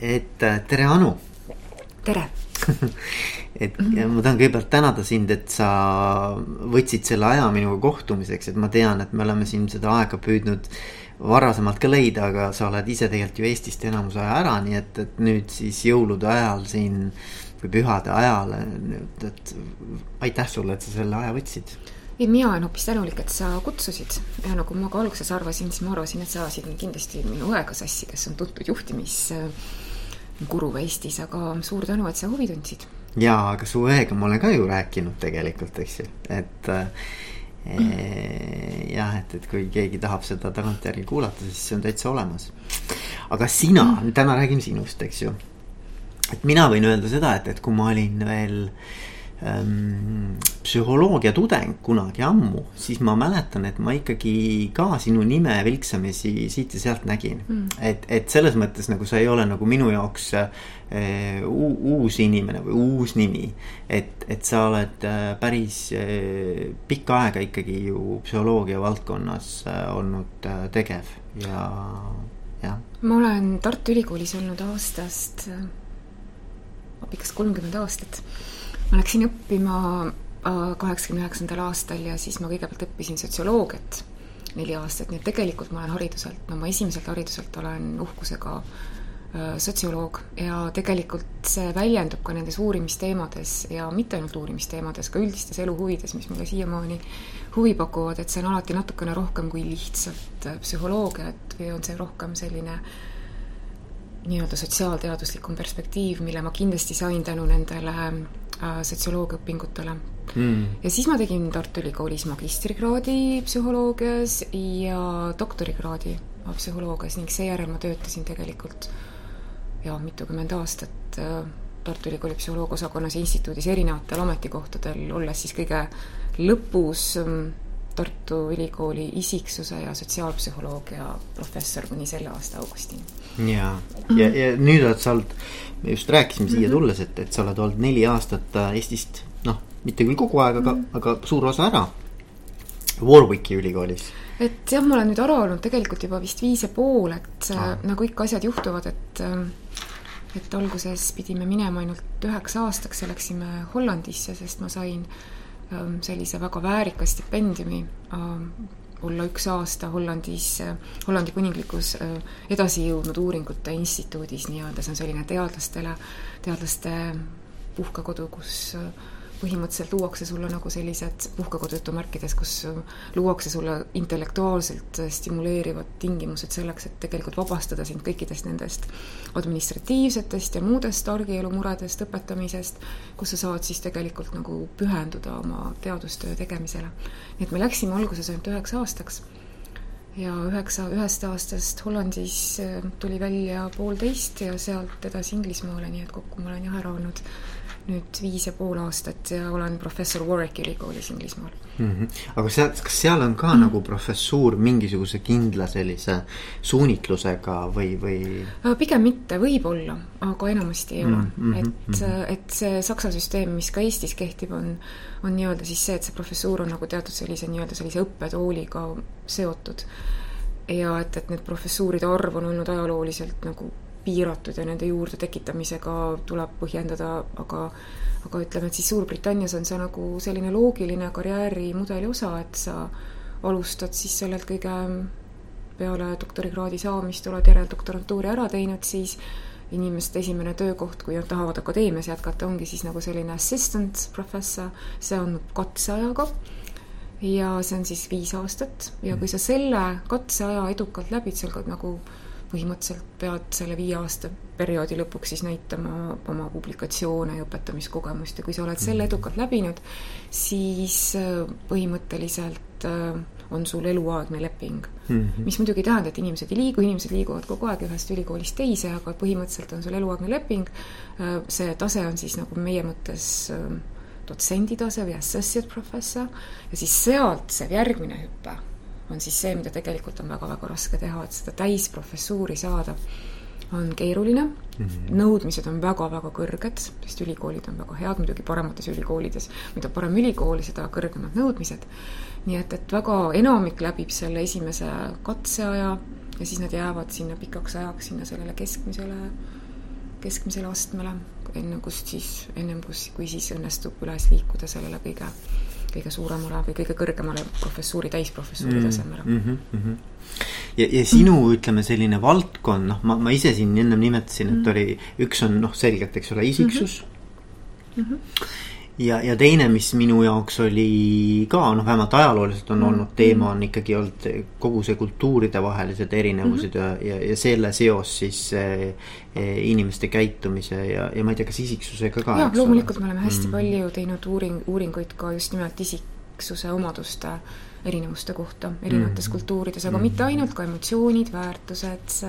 et äh, tere, Anu. tere et mm -hmm. ma tahan kõigepealt tänada sind, et sa võtsid selle aja minuga kohtumiseks, et ma tean, et me oleme siin seda aega püüdnud varasemalt ka leida, aga sa oled ise tegelikult ju Eestist enamuse aja ära, nii et, et nüüd siis jõulude ajal siin või pühade ajal, et, et aitäh sulle, et sa selle aja võtsid ei, mina olen hoopis tänulik, et sa kutsusid ja nagu ma ka alguses arvasin, siis ma arvasin, et sa ajasid kindlasti minu õega sassi, kes on tuntud juhtimisguru Eestis, aga suur tänu, et sa huvi tundsid. jaa, aga su õega ma olen ka ju rääkinud tegelikult, eks ju, et mm. jah, et, et kui keegi tahab seda tagantjärgi kuulata, siis see on täitsa olemas. aga sina mm., täna räägime sinust, eks ju. et mina võin öelda seda, et, et kui ma olin veel äh, psühholoogia tudeng kunagi ammu, siis ma mäletan, et ma ikkagi ka sinu nime vilksamisi siit ja sealt nägin mm.. et, et selles mõttes nagu sa ei ole nagu minu jaoks äh, uus inimene või uus nimi. et, et sa oled äh, päris äh, pikka aega ikkagi ju psühholoogia valdkonnas äh, olnud äh, tegev ja, jah. ma olen Tartu Ülikoolis olnud aastast, pikast kolmkümmend aastat ma läksin õppima äh, kaheksakümne üheksandal aastal ja siis ma kõigepealt õppisin sotsioloogiat neli aastat, nii et tegelikult ma olen hariduselt, no ma esimeselt hariduselt olen uhkusega äh, sotsioloog ja tegelikult see väljendub ka nendes uurimisteemades ja mitte ainult uurimisteemades, ka üldistes eluhuvides, mis mulle siiamaani huvi pakuvad, et see on alati natukene rohkem kui lihtsalt äh, psühholoogia, et või on see rohkem selline nii-öelda sotsiaalteaduslikum perspektiiv, mille ma kindlasti sain tänu nendele sotsioloogiaõpingutele mm.. ja siis ma tegin Tartu Ülikoolis magistrikraadi psühholoogias ja doktorikraadi psühholoogias ning seejärel ma töötasin tegelikult ja mitukümmend aastat äh, Tartu Ülikooli psühholoogiaosakonnas instituudis erinevatel ametikohtadel, olles siis kõige lõpus ähm, Tartu Ülikooli isiksuse ja sotsiaalpsühholoogia professor kuni selle aasta augustini. Ja, ja, ja nüüd oled sa olnud, me just rääkisime siia mhm. tulles, et, et sa oled olnud neli aastat äh, Eestist, noh, mitte küll kogu aeg, aga mm, -hmm. aga suur osa ära. Warwicki ülikoolis. et jah, ma olen nüüd ära olnud tegelikult juba vist viis ja pool, et ah. nagu ikka asjad juhtuvad, et ähm, et alguses pidime minema ainult üheks aastaks ja läksime Hollandisse, sest ma sain äh, Ähm, sellise väga väärika stipendiumi ähm, olla üks aasta Hollandis, Hollandi kuninglikus äh, edasi jõudnud uuringute instituudis nii-öelda, see on selline teadlastele, teadlaste puhkekodu, kus äh, põhimõtteliselt luuakse sulle nagu sellised puhkekodu jutumärkides, kus luuakse sulle intellektuaalselt stimuleerivad tingimused selleks, et tegelikult vabastada sind kõikidest nendest administratiivsetest ja muudest argielu muredest, õpetamisest, kus sa saad siis tegelikult nagu pühenduda oma teadustöö tegemisele. nii et me läksime alguses ainult üheks aastaks ja üheksa, ühest aastast Hollandis tuli välja poolteist ja sealt edasi Inglismaale, nii et kokku ma olen jah ära olnud nüüd viis ja pool aastat ja olen professor Warwicki ülikoolis Inglismaal mm. -hmm. aga seal, kas seal on ka mm -hmm. nagu professuur mingisuguse kindla sellise suunitlusega või, või? Äh, pigem mitte, võib-olla, aga enamasti ei ole mm. -hmm. et mm, -hmm. et see Saksa süsteem, mis ka Eestis kehtib, on, on nii-öelda siis see, et see professuur on nagu teatud sellise nii-öelda sellise õppetooliga seotud. ja et, et need professuuride arv on olnud ajalooliselt nagu piiratud ja nende juurde tekitamisega tuleb põhjendada, aga aga ütleme, et siis Suurbritannias on see nagu selline loogiline karjäärimudeli osa, et sa alustad siis sellelt kõige peale doktorikraadi saamist, oled järeldoktorantuuri ära teinud, siis inimeste esimene töökoht, kui nad tahavad akadeemias jätkata, ongi siis nagu selline assistant professor, see on katseajaga ja see on siis viis aastat. Ja kui sa selle katseaja edukalt läbid, seal nagu põhimõtteliselt pead selle viie aasta perioodi lõpuks siis näitama oma publikatsioone ja õpetamiskogemust ja kui sa oled selle mhm. edukalt läbinud, siis äh, põhimõtteliselt äh, on sul eluaegne leping mm. -hmm. mis muidugi ei tähenda, et inimesed ei liigu, inimesed liiguvad kogu aeg ühest ülikoolist teise, aga põhimõtteliselt on sul eluaegne leping. Äh, see tase on siis nagu meie mõttes dotsendi tase või associate professor ja siis sealt see järgmine hüpe on siis see, mida tegelikult on väga-väga raske teha, et seda täisprofessuuri saada on keeruline mm, -hmm. nõudmised on väga-väga kõrged, sest ülikoolid on väga head, muidugi paremates ülikoolides, mida parem ülikool, seda kõrgemad nõudmised. nii et, et väga enamik läbib selle esimese katseaja ja siis nad jäävad sinna pikaks ajaks, sinna sellele keskmisele keskmisele astmele, enne kust siis, ennem kus, kui siis õnnestub üles liikuda sellele kõige, kõige suuremale või kõige kõrgemale professuuri, täisprofessuuri Mm, tasemele mhm, mhm. ja, ja sinu mm., ütleme selline valdkond, noh, ma, ma ise siin ennem nimetasin, et Mhm. oli, üks on noh, selgelt, eks ole, isiksus mm. -hmm. Ja, ja teine, mis minu jaoks oli ka noh, vähemalt ajalooliselt on Mhm. olnud teema, on ikkagi olnud kogu see kultuuridevahelised erinevused Mhm. ja, ja, ja selle seos siis eh, eh, inimeste käitumise ja, ja ma ei tea, kas isiksusega ka. jah, eks ole? loomulikult me oleme hästi Mm. palju teinud uuring, uuringuid ka just nimelt isiksuse omaduste erinevuste kohta erinevates Mhm. kultuurides, aga Mhm. mitte ainult, ka emotsioonid, väärtused,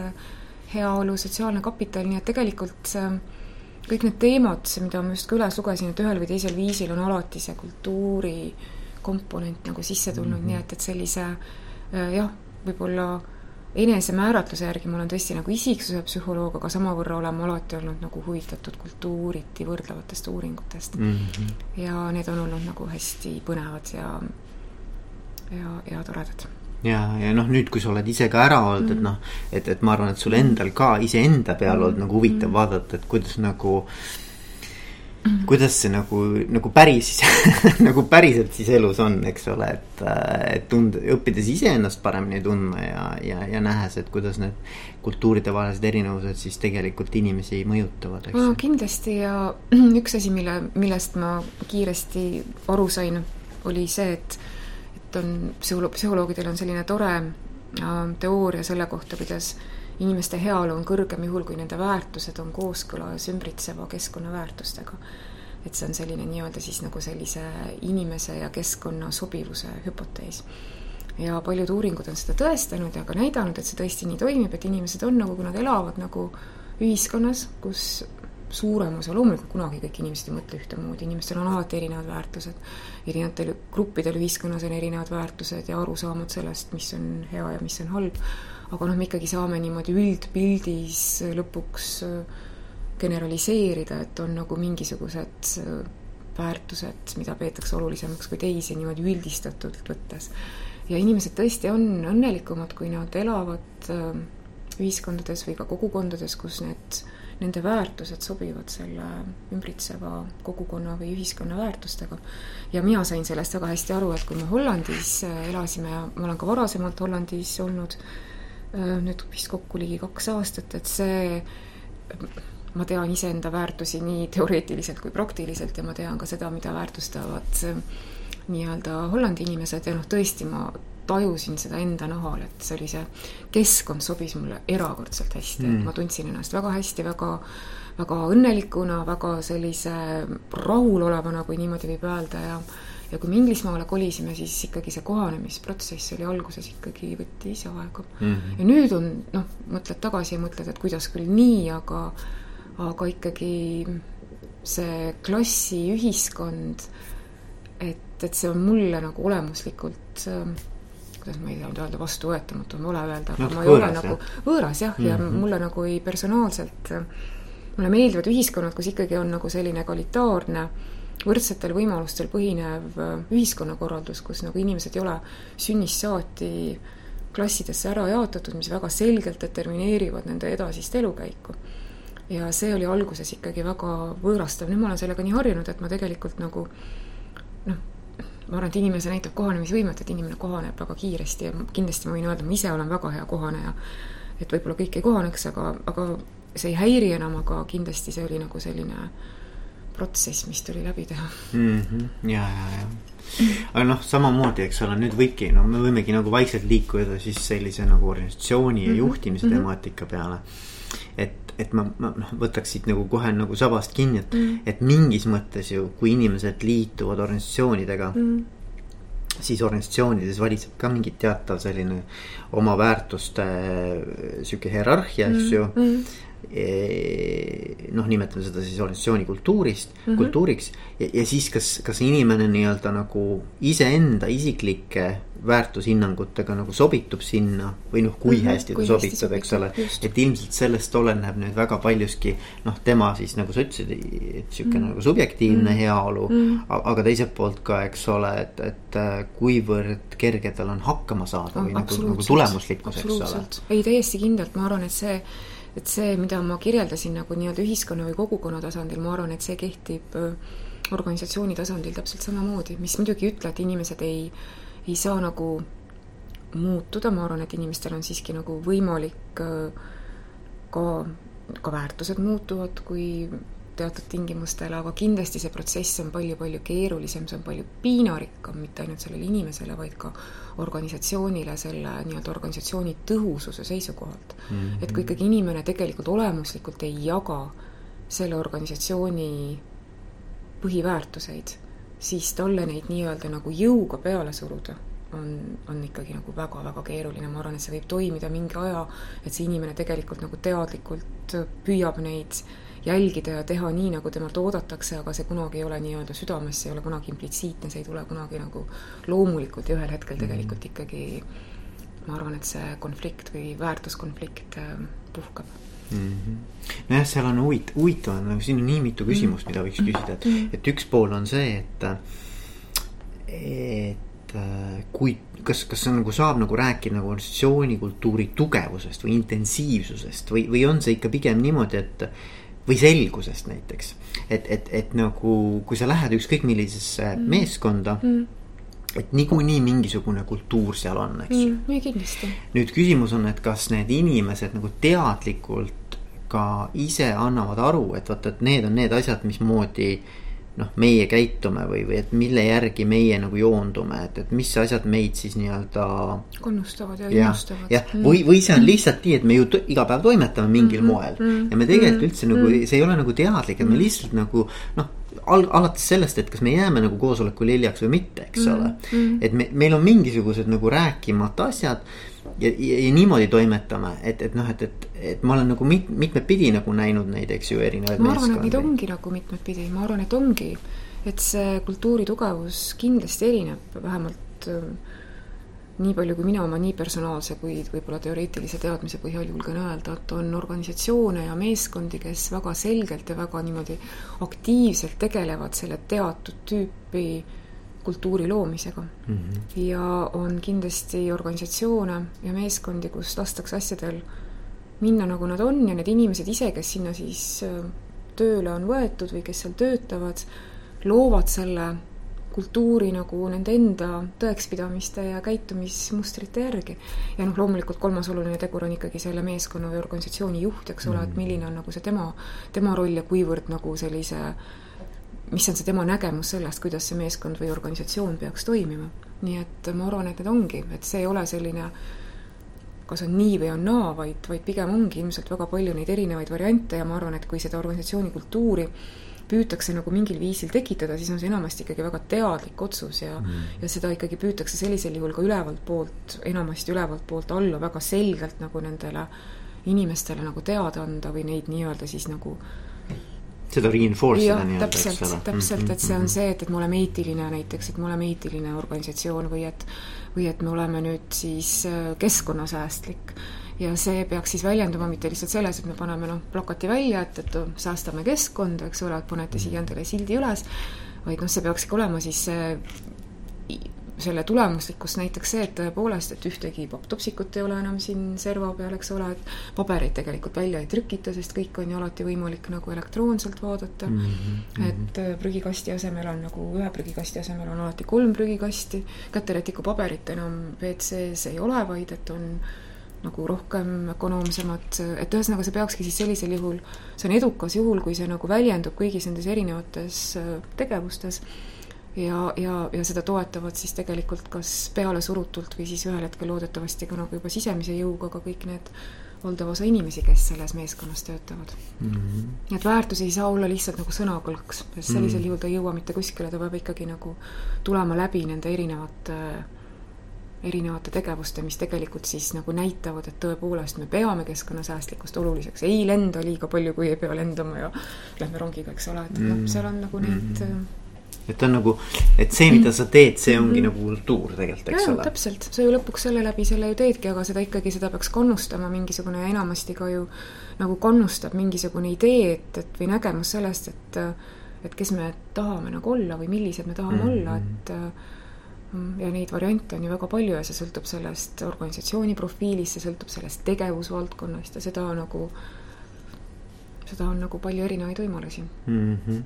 heaolu, sotsiaalne kapital, nii et tegelikult see kõik need teemad, mida ma just ka üles lugesin, et ühel või teisel viisil on alati see kultuuri komponent nagu sisse tulnud mm. -hmm. nii et, et sellise äh, jah, võib-olla enesemääratluse järgi ma olen tõesti nagu isiksuse psühholoog, aga samavõrra olen ma alati olnud nagu huvitatud kultuuriti võrdlevatest uuringutest mm. -hmm. ja need on olnud nagu hästi põnevad ja, ja, ja toredad ja, ja noh, nüüd, kui sa oled ise ka ära olnud mm, -hmm. et Mhm. noh, et, et ma arvan, et sul endal ka iseenda peal olnud Mhm. nagu huvitav Mhm. vaadata, et kuidas nagu Mhm. kuidas see nagu, nagu päris nagu päriselt siis elus on, eks ole, et, et tund-, õppides iseennast paremini tundma ja, ja, ja nähes, et kuidas need kultuuridevahelised erinevused siis tegelikult inimesi mõjutavad, eks no kindlasti ja üks asi, mille, millest ma kiiresti aru sain, oli see, et et on psühholo-, psühholoogidel on selline tore äh, teooria selle kohta, kuidas inimeste heaolu on kõrgem juhul, kui nende väärtused on kooskõlas ümbritseva keskkonna väärtustega. et see on selline nii-öelda siis nagu sellise inimese ja keskkonna sobivuse hüpotees. ja paljud uuringud on seda tõestanud ja ka näidanud, et see tõesti nii toimib, et inimesed on nagu, kui nad elavad nagu ühiskonnas, kus suurem osa, loomulikult kunagi kõik inimesed ei mõtle ühtemoodi, inimestel on alati erinevad väärtused. Erinevatel gruppidel ühiskonnas on erinevad väärtused ja arusaamad sellest, mis on hea ja mis on halb. aga noh, me ikkagi saame niimoodi üldpildis lõpuks generaliseerida, et on nagu mingisugused väärtused, mida peetakse olulisemaks kui teisi niimoodi üldistatult võttes. ja inimesed tõesti on õnnelikumad, kui nad elavad ühiskondades või ka kogukondades, kus need nende väärtused sobivad selle ümbritseva kogukonna või ühiskonna väärtustega. ja mina sain sellest väga hästi aru, et kui me Hollandis elasime ja ma olen ka varasemalt Hollandis olnud, nüüd vist kokku ligi kaks aastat, et see, ma tean iseenda väärtusi nii teoreetiliselt kui praktiliselt ja ma tean ka seda, mida väärtustavad nii-öelda Hollandi inimesed ja noh, tõesti ma tajusin seda enda nahal, et see oli see, keskkond sobis mulle erakordselt hästi mm., et ma tundsin ennast väga hästi, väga, väga õnnelikuna, väga sellise rahulolevana, kui niimoodi võib öelda ja ja kui me Inglismaale kolisime, siis ikkagi see kohanemisprotsess oli alguses ikkagi, võttis aega mm. -hmm. ja nüüd on, noh, mõtled tagasi ja mõtled, et kuidas küll nii, aga aga ikkagi see klassiühiskond, et, et see on mulle nagu olemuslikult kuidas ma ei nüüd öelda, vastuvõetamatu on vale öelda, aga ma ei ole nagu võõras jah, ja mm -hmm. mulle nagu ei personaalselt, mulle meeldivad ühiskonnad, kus ikkagi on nagu selline egalitaarne võrdsetel võimalustel põhinev ühiskonnakorraldus, kus nagu inimesed ei ole sünnist saati klassidesse ära jaotatud, mis väga selgelt determineerivad nende edasist elukäiku. ja see oli alguses ikkagi väga võõrastav, nüüd ma olen sellega nii harjunud, et ma tegelikult nagu ma arvan, et inimese näitab kohanemisvõimet, et inimene kohaneb väga kiiresti ja kindlasti ma võin öelda, ma ise olen väga hea kohaneja. et võib-olla kõik ei kohaneks, aga, aga see ei häiri enam, aga kindlasti see oli nagu selline protsess, mis tuli läbi teha mm. -hmm. ja, ja, ja. aga noh, samamoodi, eks ole, nüüd võibki, no me võimegi nagu vaikselt liikuda siis sellise nagu organisatsiooni ja juhtimise mm -hmm. temaatika peale. et, et ma, ma noh, võtaks siit nagu kohe nagu sabast kinni, et mm, et mingis mõttes ju, kui inimesed liituvad organisatsioonidega mm. siis organisatsioonides valitseb ka mingi teatav selline oma väärtuste sihuke hierarhia, eks ju mm. Noh, nimetame seda siis organisatsiooni kultuurist mm, -hmm. kultuuriks ja, ja siis kas, kas inimene nii-öelda nagu iseenda isiklike väärtushinnangutega nagu sobitub sinna või noh, kui mm -hmm, hästi ta sobitub, eks ole. et ilmselt sellest oleneb nüüd väga paljuski noh, tema siis nagu sa ütlesid, et sihuke mm -hmm. nagu subjektiivne mm -hmm. heaolu mm. -hmm. aga teiselt poolt ka, eks ole, et, et äh, kuivõrd kerge tal on hakkama saada või nagu, nagu tulemuslikkus, eks ole. ei, täiesti kindlalt, ma arvan, et see et see, mida ma kirjeldasin nagu nii-öelda ühiskonna või kogukonna tasandil, ma arvan, et see kehtib äh, organisatsiooni tasandil täpselt samamoodi, mis muidugi ei ütle, et inimesed ei, ei saa nagu muutuda, ma arvan, et inimestel on siiski nagu võimalik äh, ka, ka väärtused muutuvad, kui teatud tingimustel, aga kindlasti see protsess on palju-palju keerulisem, see on palju piinarikkam mitte ainult sellele inimesele, vaid ka organisatsioonile selle nii-öelda organisatsiooni tõhususe seisukohalt mm. -hmm. et kui ikkagi inimene tegelikult olemuslikult ei jaga selle organisatsiooni põhiväärtuseid, siis talle neid nii-öelda nagu jõuga peale suruda on, on ikkagi nagu väga-väga keeruline, ma arvan, et see võib toimida mingi aja, et see inimene tegelikult nagu teadlikult püüab neid jälgida ja teha nii, nagu temalt oodatakse, aga see kunagi ei ole nii-öelda südames, see ei ole kunagi implitsiitne, see ei tule kunagi nagu loomulikult ja ühel hetkel tegelikult mhm. ikkagi ma arvan, et see konflikt või väärtuskonflikt äh, puhkeb mm. -hmm. nojah, seal on huvit-, huvitav on nagu siin on nii mitu küsimust, mida võiks küsida, et, mhm. et üks pool on see, et, et kui, kas, kas see nagu saab nagu rääkida nagu organisatsioonikultuuri tugevusest või intensiivsusest või, või on see ikka pigem niimoodi, et või selgusest näiteks. et, et, et nagu, kui sa lähed ükskõik millisesse mm. meeskonda mm et niikuinii mingisugune kultuur seal on, eks ju mm,. kindlasti. nüüd küsimus on, et kas need inimesed nagu teadlikult ka ise annavad aru, et vot, et need on need asjad, mismoodi noh, meie käitume või, või et mille järgi meie nagu joondume, et, et mis asjad meid siis nii-öelda. kannustavad ja innustavad. jah, mm. või, või see on lihtsalt nii, et me ju iga päev toimetame mingil mm -hmm. moel mm. ja me tegelikult mm. üldse nagu, see ei ole nagu teadlik, et me lihtsalt nagu noh al-, alates sellest, et kas me jääme nagu koosolekul hiljaks või mitte, eks mm, ole mm.. et me, meil on mingisugused nagu rääkimata asjad ja, ja, niimoodi toimetame, et, et noh, et, et, et ma olen nagu mit, mitmetpidi nagu näinud neid, eks ju, erinevaid ma arvan, et neid ongi nagu mitmetpidi, ma arvan, et ongi, et see kultuuri tugevus kindlasti erineb, vähemalt äh, nii palju, kui mina oma nii personaalse kui võib-olla teoreetilise teadmise põhjal julgen öelda, et on organisatsioone ja meeskondi, kes väga selgelt ja väga niimoodi aktiivselt tegelevad selle teatud tüüpi kultuuri loomisega mm. -hmm. ja on kindlasti organisatsioone ja meeskondi, kus lastakse asjadel minna, nagu nad on ja need inimesed ise, kes sinna siis äh, tööle on võetud või kes seal töötavad, loovad selle kultuuri nagu nende enda tõekspidamiste ja käitumismustrite järgi. ja noh, loomulikult kolmas oluline tegur on ikkagi selle meeskonna või organisatsiooni juht, eks ole et milline on nagu see tema, tema roll ja kuivõrd nagu sellise mis on see tema nägemus sellest, kuidas see meeskond või organisatsioon peaks toimima. nii et ma arvan, et need ongi, et see ei ole selline kas on nii või on naa, vaid, vaid pigem ongi ilmselt väga palju neid erinevaid variante ja ma arvan, et kui seda organisatsiooni kultuuri püütakse nagu mingil viisil tekitada, siis on see enamasti ikkagi väga teadlik otsus ja mm. ja seda ikkagi püütakse sellisel juhul ka ülevalt poolt, enamasti ülevalt poolt alla väga selgelt nagu nendele inimestele nagu teada anda või neid nii-öelda siis nagu seda reinforce ida nii-öelda, eks ole. täpselt, et see on mm-hmm. see, et, et me oleme eetiline näiteks, et me oleme eetiline organisatsioon või et või et me oleme nüüd siis äh, keskkonnasäästlik ja see peaks siis väljenduma mitte lihtsalt selles, et me paneme noh, plakati välja, et, et säästame keskkonda, eks ole, et panete siia endale sildi üles, vaid noh, see peaks ikka olema siis selle tulemuslikkus näiteks see, et tõepoolest, et ühtegi papptopsikut ei ole enam siin serva peal, eks ole, et pabereid tegelikult välja ei trükita, sest kõik on ju alati võimalik nagu elektroonselt vaadata mm. -hmm. et äh, prügikasti asemel on nagu ühe prügikasti asemel on alati kolm prügikasti, käterätikupaberit enam WC-s ei ole, vaid et on nagu rohkem ökonoomsemad, et ühesõnaga see peakski siis sellisel juhul, see on edukas juhul, kui see nagu väljendub kõigis nendes erinevates äh, tegevustes ja, ja, ja seda toetavad siis tegelikult kas pealesurutult või siis ühel hetkel loodetavasti ka nagu juba sisemise jõuga ka kõik need valdav osa inimesi, kes selles meeskonnas töötavad mm. -hmm. nii et väärtus ei saa olla lihtsalt nagu sõnakõlks, sest sellisel -hmm. juhul ta ei jõua mitte kuskile, ta peab ikkagi nagu tulema läbi nende erinevate erinevate tegevuste, mis tegelikult siis nagu näitavad, et tõepoolest me peame keskkonnasäästlikkust oluliseks, ei lenda liiga palju, kui ei pea lendama ja lähme rongiga, eks ole, et noh, mm. seal on nagu neid mm -hmm et on nagu, et see, mida sa teed, see ongi mm -hmm. nagu kultuur tegelikult, eks ja, ole. täpselt, sa ju lõpuks selle läbi selle ju teedki, aga seda ikkagi, seda peaks kannustama mingisugune ja enamasti ka ju nagu kannustab mingisugune idee, et, et või nägemus sellest, et et kes me tahame nagu olla või millised me tahame mm -hmm. olla, et Mm, ja neid variante on ju väga palju ja see sõltub sellest organisatsiooni profiilist, see sõltub sellest tegevusvaldkonnast ja seda nagu seda on nagu palju erinevaid võimalusi mm -hmm..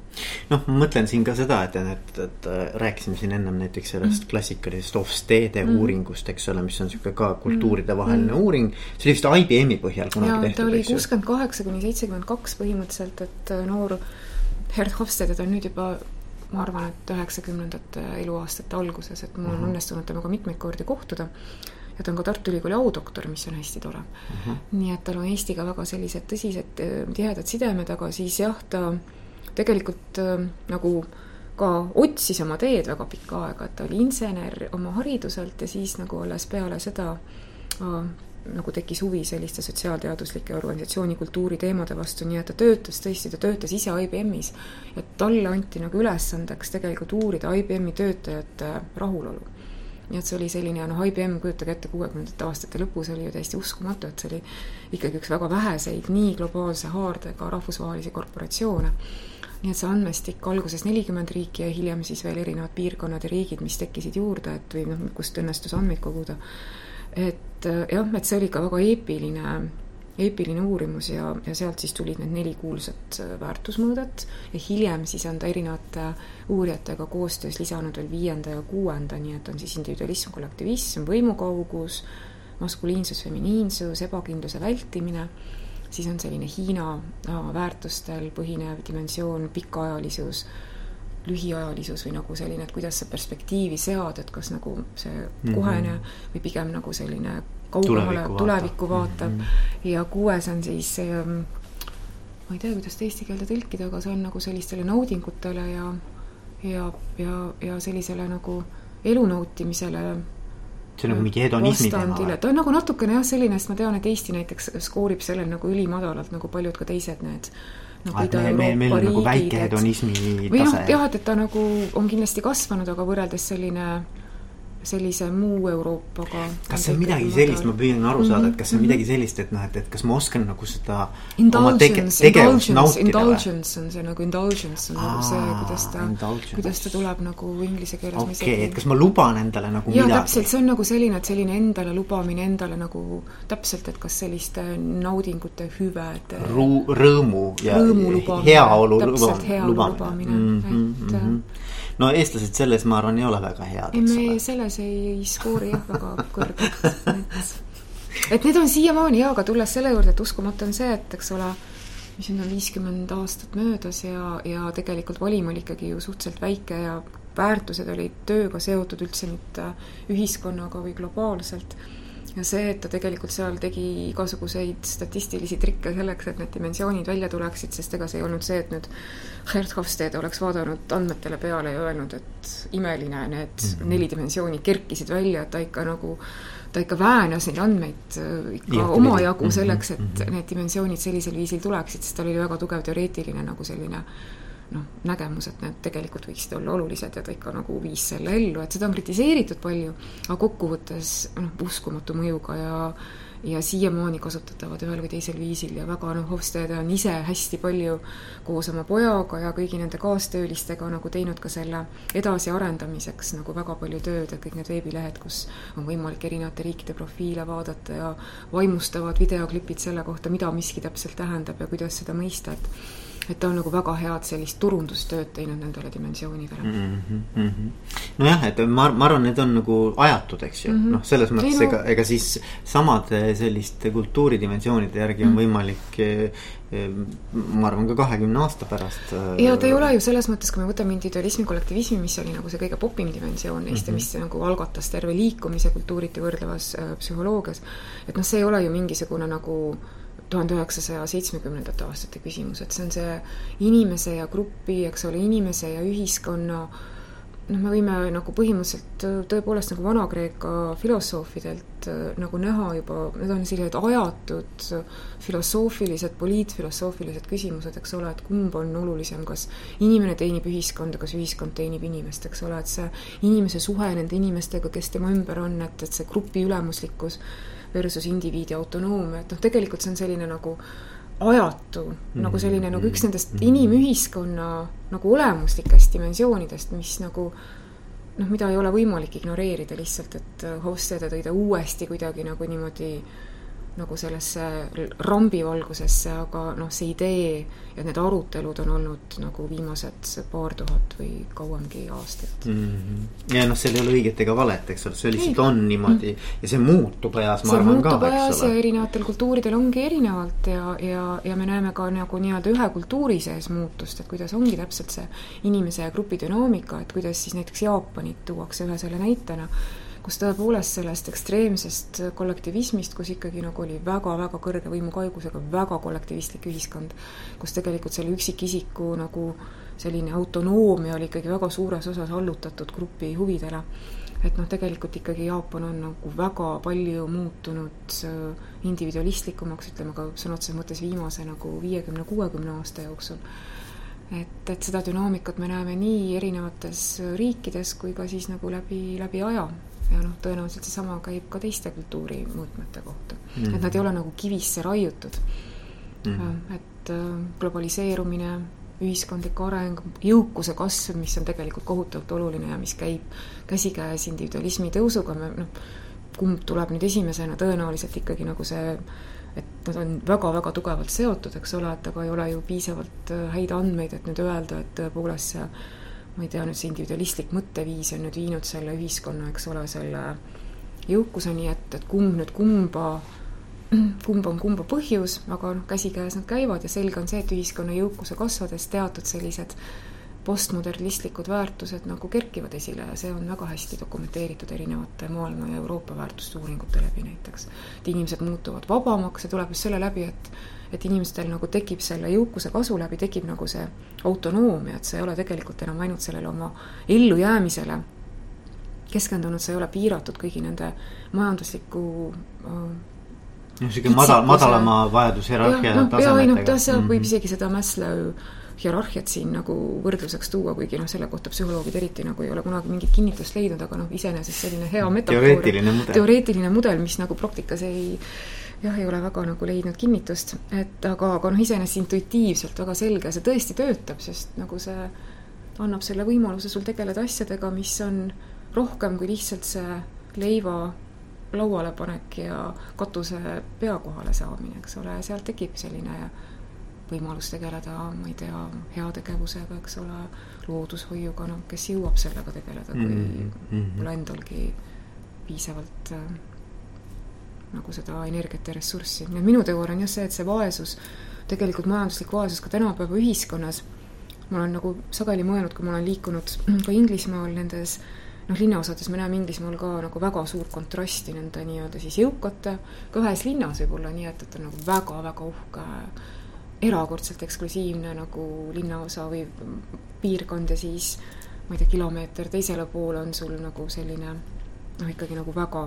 noh, ma mõtlen siin ka seda, et, et, et rääkisime siin ennem näiteks sellest mm -hmm. klassikalisest Hofstede mm -hmm. uuringust, eks ole, mis on sihuke ka kultuuridevaheline mm -hmm. uuring. see oli vist IBM-i põhjal kunagi ja, tehtud, ta oli kuuskümmend kaheksa kuni seitsekümmend kaks põhimõtteliselt, et äh, noor Gerd Hofstede, ta on nüüd juba ma arvan, et üheksakümnendate eluaastate alguses, et mul on mm -hmm. õnnestunud temaga mitmeid kordi kohtuda ja ta on ka Tartu Ülikooli audoktor, mis on hästi tore uh. -huh. nii et tal on Eestiga väga sellised tõsised äh, tihedad sidemed, aga siis jah, ta tegelikult äh, nagu ka otsis oma teed väga pikka aega, et ta oli insener oma hariduselt ja siis nagu alles peale seda äh, nagu tekkis huvi selliste sotsiaalteaduslike organisatsiooni kultuuri teemade vastu, nii et ta töötas tõesti, ta töötas ise IBM-is. ja talle anti nagu ülesandeks tegelikult uurida IBM-i töötajate rahulolu nii et see oli selline, noh, IBM, kujutage ette, kuuekümnendate aastate lõpus oli ju täiesti uskumatu, et see oli ikkagi üks väga väheseid nii globaalse haardega rahvusvahelisi korporatsioone. nii et see andmestik alguses nelikümmend riiki ja hiljem siis veel erinevad piirkonnad ja riigid, mis tekkisid juurde, et või noh, kust õnnestus andmeid koguda. et jah, et see oli ka väga eepiline eepiline uurimus ja, ja sealt siis tulid need neli kuulsat äh, väärtusmõõdet ja hiljem siis on ta erinevate uurijatega koostöös lisanud veel viienda ja kuuenda, nii et on siis individualism, kollektivism, võimukaugus, maskuliinsus, feminiinsus, ebakindluse vältimine, siis on selline Hiina väärtustel põhinev dimensioon, pikaajalisus, lühiajalisus või nagu selline, et kuidas sa perspektiivi sead, et kas nagu see mhm. kohene mm -hmm. või pigem nagu selline kaugemale tulevikku vaatab mm -hmm. ja kuues on siis see ma ei tea, kuidas seda eesti keelde tõlkida, aga see on nagu sellistele naudingutele ja ja, ja, ja sellisele nagu elu nautimisele see on nagu mingi hedonismi teema või? ta on nagu natukene jah, selline, sest ma tean, et Eesti näiteks skoorib sellel nagu ülimadalalt nagu paljud ka teised need nagu ah, meil, meil, meil on nagu väike hedonismi tase. või noh, jah, et, et ta nagu on kindlasti kasvanud, aga võrreldes selline sellise muu Euroopaga. kas see on midagi sellist, ma püüan aru saada, et kas see on mhm. midagi sellist, et noh, et, et kas ma oskan nagu seda tegevust nautida indulgence on see nagu indulgence on nagu see, kuidas ta, kuidas ta tuleb nagu inglise keeles. okei okay,, et kas ma luban endale nagu ja, midagi? täpselt, see on nagu selline, et selline endale lubamine, endale nagu täpselt, et kas selliste naudingute, hüvede Ru-, rõõmu ja rõõmu lubamine, heaolu täpselt, heaolu lubamine, -hmm, et mm -hmm no eestlased selles, ma arvan, ei ole väga head, eks ole. selles ei skoori jah väga kõrgelt, et need on siiamaani jaa, aga tulles selle juurde, et uskumatu on see, et eks ole, mis nüüd on viiskümmend aastat möödas ja, ja tegelikult valim oli ikkagi ju suhteliselt väike ja väärtused olid tööga seotud üldse mitte ühiskonnaga või globaalselt ja see, et ta tegelikult seal tegi igasuguseid statistilisi trikke selleks, et need dimensioonid välja tuleksid, sest ega see ei olnud see, et nüüd Gerd Hofstede oleks vaadanud andmetele peale ja öelnud, et imeline, need mm -hmm. neli dimensiooni kerkisid välja, et ta ikka nagu ta ikka väänas neid andmeid äh, ikka ja, omajagu mhm, selleks, et mm -hmm. need dimensioonid sellisel viisil tuleksid, sest tal oli väga tugev teoreetiline nagu selline noh, nägemus, et need tegelikult võiksid olla olulised ja ta ikka nagu viis selle ellu, et seda on kritiseeritud palju, aga kokkuvõttes noh, uskumatu mõjuga ja ja siiamaani kasutatavad ühel või teisel viisil ja väga noh, Hofstede on ise hästi palju koos oma pojaga ja kõigi nende kaastöölistega nagu teinud ka selle edasiarendamiseks nagu väga palju tööd, et kõik need veebilehed, kus on võimalik erinevate riikide profiile vaadata ja vaimustavad videoklipid selle kohta, mida miski täpselt tähendab ja kuidas seda mõista, et et ta on nagu väga head sellist turundustööd teinud nendele dimensioonidele mm. -hmm. nojah, et ma, ma arvan, need on nagu ajatud, eks ju mm -hmm., noh, selles mõttes no... ega, ega siis samade selliste kultuuridimensioonide järgi on mm -hmm. võimalik eh, eh, ma arvan ka kahekümne aasta pärast. Eh, ja ta ei ole ju selles mõttes, kui me võtame individualismi, kollektivismi, mis oli nagu see kõige popim dimensioon neist mm -hmm. ja mis nagu algatas terve liikumise kultuuriti võrdlevas äh, psühholoogias. et noh, see ei ole ju mingisugune nagu äh, tuhande üheksasaja seitsmekümnendate aastate küsimus, et see on see inimese ja grupi, eks ole, inimese ja ühiskonna noh, me võime nagu põhimõtteliselt tõepoolest nagu Vana-Kreeka filosoofidelt äh, nagu näha juba, need on sellised ajatud filosoofilised, poliitfilosoofilised küsimused, eks ole, et kumb on olulisem, kas inimene teenib ühiskonda, kas ühiskond teenib inimest, eks ole, et see inimese suhe nende inimestega, kes tema ümber on, et, et see grupi ülemuslikkus versus indiviidi autonoomia, et noh, tegelikult see on selline nagu ajatu mm, -hmm. nagu selline nagu üks nendest mm -hmm. inimühiskonna nagu olemuslikest dimensioonidest, mis nagu noh, mida ei ole võimalik ignoreerida lihtsalt, et Hofstede tõi ta uuesti kuidagi nagu niimoodi nagu sellesse rambivalgusesse, aga noh, see idee ja need arutelud on olnud nagu viimased paar tuhat või kauemgi aastat mm. -hmm. ja noh, seal ei ole õiget ega valet, eks ole, see lihtsalt on niimoodi mm. ja see muutub ajas, ma see arvan ka, eks ole. erinevatel kultuuridel ongi erinevalt ja, ja, ja me näeme ka nagu nii-öelda ühe kultuuri sees muutust, et kuidas ongi täpselt see inimese ja grupi dünaamika, et kuidas siis näiteks Jaapanit tuuakse ühe selle näitena kus tõepoolest sellest ekstreemsest kollektivismist, kus ikkagi nagu oli väga-väga kõrge võimukaigusega väga kollektivistlik ühiskond, kus tegelikult selle üksikisiku nagu selline autonoomia oli ikkagi väga suures osas allutatud grupi huvidele. et noh, tegelikult ikkagi Jaapan on nagu väga palju muutunud äh, individualistlikumaks, ütleme ka sõna otseses mõttes viimase nagu viiekümne, kuuekümne aasta jooksul et, et seda dünaamikat me näeme nii erinevates riikides kui ka siis nagu läbi, läbi aja ja noh, tõenäoliselt seesama käib ka teiste kultuuri mõõtmete kohta mm. -hmm. et nad ei ole nagu kivisse raiutud mm. -hmm. et äh, globaliseerumine, ühiskondlik areng, jõukuse kasv, mis on tegelikult kohutavalt oluline ja mis käib käsikäes individualismi tõusuga, me noh, kumb tuleb nüüd esimesena, tõenäoliselt ikkagi nagu see et nad on väga-väga tugevalt seotud, eks ole, et aga ei ole ju piisavalt äh, häid andmeid, et nüüd öelda, et tõepoolest see ma ei tea, nüüd see individualistlik mõtteviis on nüüd viinud selle ühiskonna, eks ole, selle jõukuseni, et, et kumb nüüd kumba, kumb on kumba põhjus, aga noh, käsikäes nad käivad ja selge on see, et ühiskonna jõukuse kasvades teatud sellised postmodernistlikud väärtused nagu kerkivad esile ja see on väga hästi dokumenteeritud erinevate maailma ja Euroopa väärtuste uuringute läbi näiteks. et inimesed muutuvad vabamaks ja tuleb just selle läbi, et et inimestel nagu tekib selle jõukuse kasu läbi, tekib nagu see autonoomia, et sa ei ole tegelikult enam ainult sellele oma ellujäämisele keskendunud, sa ei ole piiratud kõigi nende majandusliku äh, niisugune madal, madalama vajadushierarhia no, tasemetega. noh, ta, seal mm -hmm. võib isegi seda Maslow hierarhiat siin nagu võrdluseks tuua, kuigi noh, selle kohta psühholoogid eriti nagu ei ole kunagi mingit kinnitust leidnud, aga noh, iseenesest selline hea metafoor. teoreetiline mudel. teoreetiline mudel, mis nagu praktikas ei jah, ei ole väga nagu leidnud kinnitust, et aga, aga noh, iseenesest intuitiivselt väga selge, see tõesti töötab, sest nagu see annab selle võimaluse sul tegeleda asjadega, mis on rohkem kui lihtsalt see leiva lauale panek ja katuse pea kohale saamine, eks ole, sealt tekib selline võimalus tegeleda, ma ei tea, heategevusega, eks ole, loodushoiuga, noh, kes jõuab sellega tegeleda, kui mm -hmm. pole endalgi piisavalt äh, nagu seda energiat ja ressurssi. nii et minu teooria on jah see, et see vaesus, tegelikult majanduslik vaesus ka tänapäeva ühiskonnas, ma olen nagu sageli mõelnud, kui ma olen liikunud ka Inglismaal nendes noh, linnaosades me näeme Inglismaal ka nagu väga suurt kontrasti nende nii-öelda siis jõukate, ka ühes linnas võib olla nii, et, et on nagu väga-väga uhke, erakordselt eksklusiivne nagu linnaosa või piirkond ja siis ma ei tea, kilomeeter teisele poole on sul nagu selline noh, ikkagi nagu väga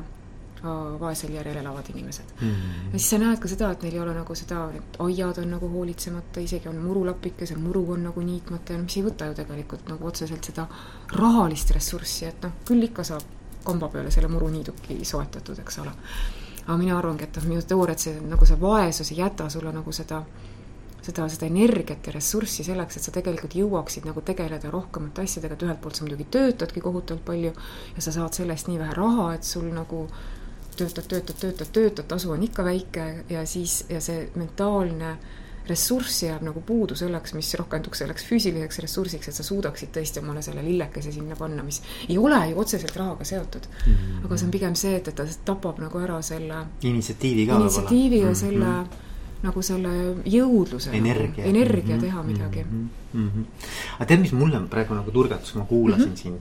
vaesel järjel elavad inimesed mm. -hmm. ja siis sa näed ka seda, et neil ei ole nagu seda, et aiad on nagu hoolitsemata, isegi on murulapike, see muru on nagu niitmata ja mis ei võta ju tegelikult nagu otseselt seda rahalist ressurssi, et noh, küll ikka saab kamba peale selle muruniiduki soetatud, eks ole. aga mina arvangi, et noh, minu teooria, et see nagu see vaesus ei jäta sulle nagu seda seda, seda energiat ja ressurssi selleks, et sa tegelikult jõuaksid nagu tegeleda rohkemate asjadega, et ühelt poolt sa muidugi töötadki kohutavalt palju ja sa saad selle eest nii vähe raha, et sul nagu töötad, töötad, töötad, töötad, tasu on ikka väike ja siis, ja see mentaalne ressurss jääb nagu puudu selleks, mis rohkenduks selleks füüsiliseks ressursiks, et sa suudaksid tõesti omale selle lillekese sinna panna, mis ei ole ju otseselt rahaga seotud mm. -hmm. aga see on pigem see, et, et ta tapab nagu ära selle initsiatiivi ka initsiatiivi ja mm -hmm. selle nagu selle jõudluse energia, nagu, energia mm -hmm. teha midagi mm. -hmm. aga tead, mis mulle praegu nagu turgatus, ma kuulasin mm -hmm. sind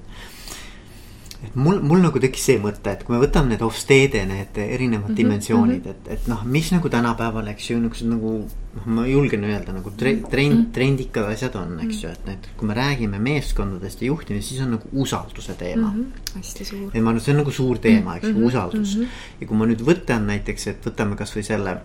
et mul, mul nagu tekkis see mõte, et kui me võtame need Hofstede need erinevad mm -hmm, dimensioonid mm, -hmm. et, et noh, mis nagu tänapäeval, eks ju, niisugused nagu noh, ma julgen öelda nagu tre, mhm. trend -hmm. trendikad asjad on, eks ju, et need, kui me räägime meeskondadest ja juhtimisest, siis on nagu usalduse teema mm. -hmm, hästi suur. et ma arvan, see on nagu suur teema, eks ju mm -hmm,, usaldus mm. -hmm. ja kui ma nüüd võtan näiteks, et võtame kasvõi selle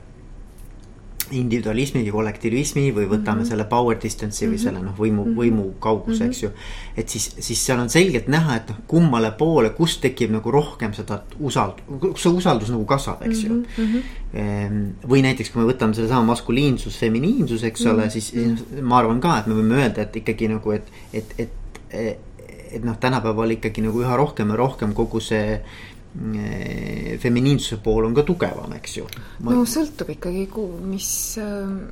individualismi ja kollektivismi või võtame mm -hmm. selle power distance'i või selle noh, võimu mm, -hmm. võimu kauguse mm, -hmm. eks ju. et siis, siis seal on selgelt näha, et noh, kummale poole, kus tekib nagu rohkem seda usald-, kus see usaldus nagu kasvab, eks ju mm. -hmm. või näiteks, kui me võtame sellesama maskuliinsus, feminiinsus, eks mm -hmm. ole, siis, siis ma arvan ka, et me võime öelda, et ikkagi nagu, et, et, et, et, et noh, tänapäeval ikkagi nagu üha rohkem ja rohkem kogu see feminiinsuse pool on ka tugevam, eks ju. no sõltub ikkagi, mis,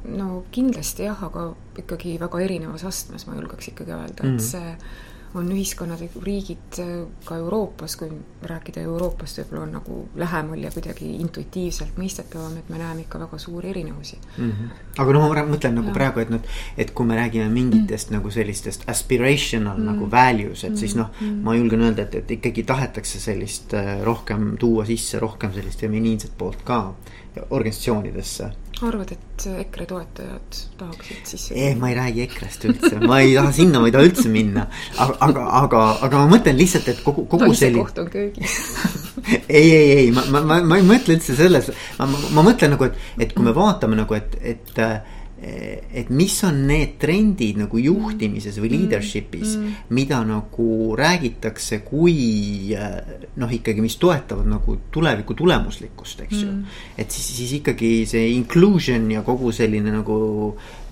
no kindlasti jah, aga ikkagi väga erinevas astmes, ma julgeks ikkagi öelda, et mm -hmm. see on ühiskonnad või riigid äh, ka Euroopas, kui rääkida Euroopast, võib-olla on nagu lähemal ja kuidagi intuitiivselt mõistetavam, et me näeme ikka väga suuri erinevusi mm. -hmm. aga noh, ma mõtlen nagu ja. praegu, et noh, et kui me räägime mingitest mm -hmm. nagu sellistest aspirational mm -hmm. nagu values, et mm -hmm. siis noh, mhm. ma julgen öelda, et, et ikkagi tahetakse sellist äh, rohkem tuua sisse rohkem sellist feminiinset poolt ka organisatsioonidesse arvad, et EKRE toetajad tahaksid siis? ei, ma ei räägi EKRE-st üldse, ma ei taha sinna, ma ei taha üldse minna. aga, aga, aga, aga ma mõtlen lihtsalt, et kogu, kogu selline. koht on köögis ei, ei, ei, ma, ma, ma, ma ei mõtle üldse selles, ma, ma, ma mõtlen nagu, et, et kui me vaatame nagu, et, et et mis on need trendid nagu juhtimises või mm. leadership'is mm, mida nagu räägitakse kui noh, ikkagi, mis toetavad nagu tuleviku tulemuslikkust, eks ju mm. et siis, siis ikkagi see inclusion ja kogu selline nagu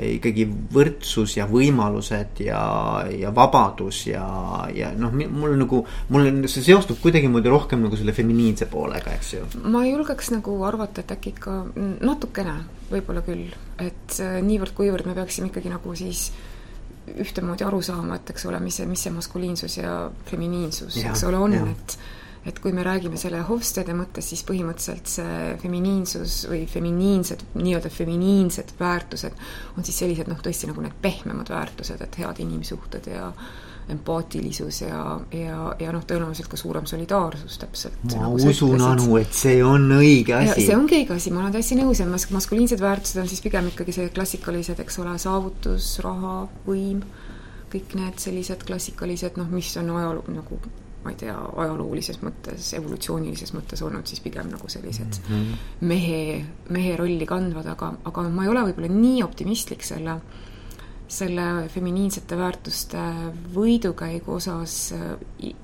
ikkagi võrdsus ja võimalused ja, ja vabadus ja, ja noh, mul nagu, mul see seostub kuidagimoodi rohkem nagu selle feminiinse poolega, eks ju. ma julgeks nagu arvata, et äkki ikka natukene võib-olla küll, et äh, niivõrd-kuivõrd me peaksime ikkagi nagu siis ühtemoodi aru saama, et eks ole, mis see, mis see maskuliinsus ja feminiinsus, eks ole, on, et et kui me räägime selle Hofstede mõttes, siis põhimõtteliselt see feminiinsus või feminiinsed, nii-öelda feminiinsed väärtused on siis sellised noh, tõesti nagu need pehmemad väärtused, et head inimsuhted ja empaatilisus ja, ja, ja noh, tõenäoliselt ka suurem solidaarsus täpselt. ma nagu usun, Anu, et see on õige asi. see ongi õige asi, ma olen täiesti nõus ja mas-, maskuliinsed väärtused on siis pigem ikkagi see klassikalised, eks ole, saavutus, raha, võim, kõik need sellised klassikalised noh, mis on ajaloo nagu ma ei tea, ajaloolises mõttes, evolutsioonilises mõttes olnud siis pigem nagu sellised mm -hmm. mehe, mehe rolli kandvad, aga, aga ma ei ole võib-olla nii optimistlik selle selle feminiinsete väärtuste võidukäigu osas äh,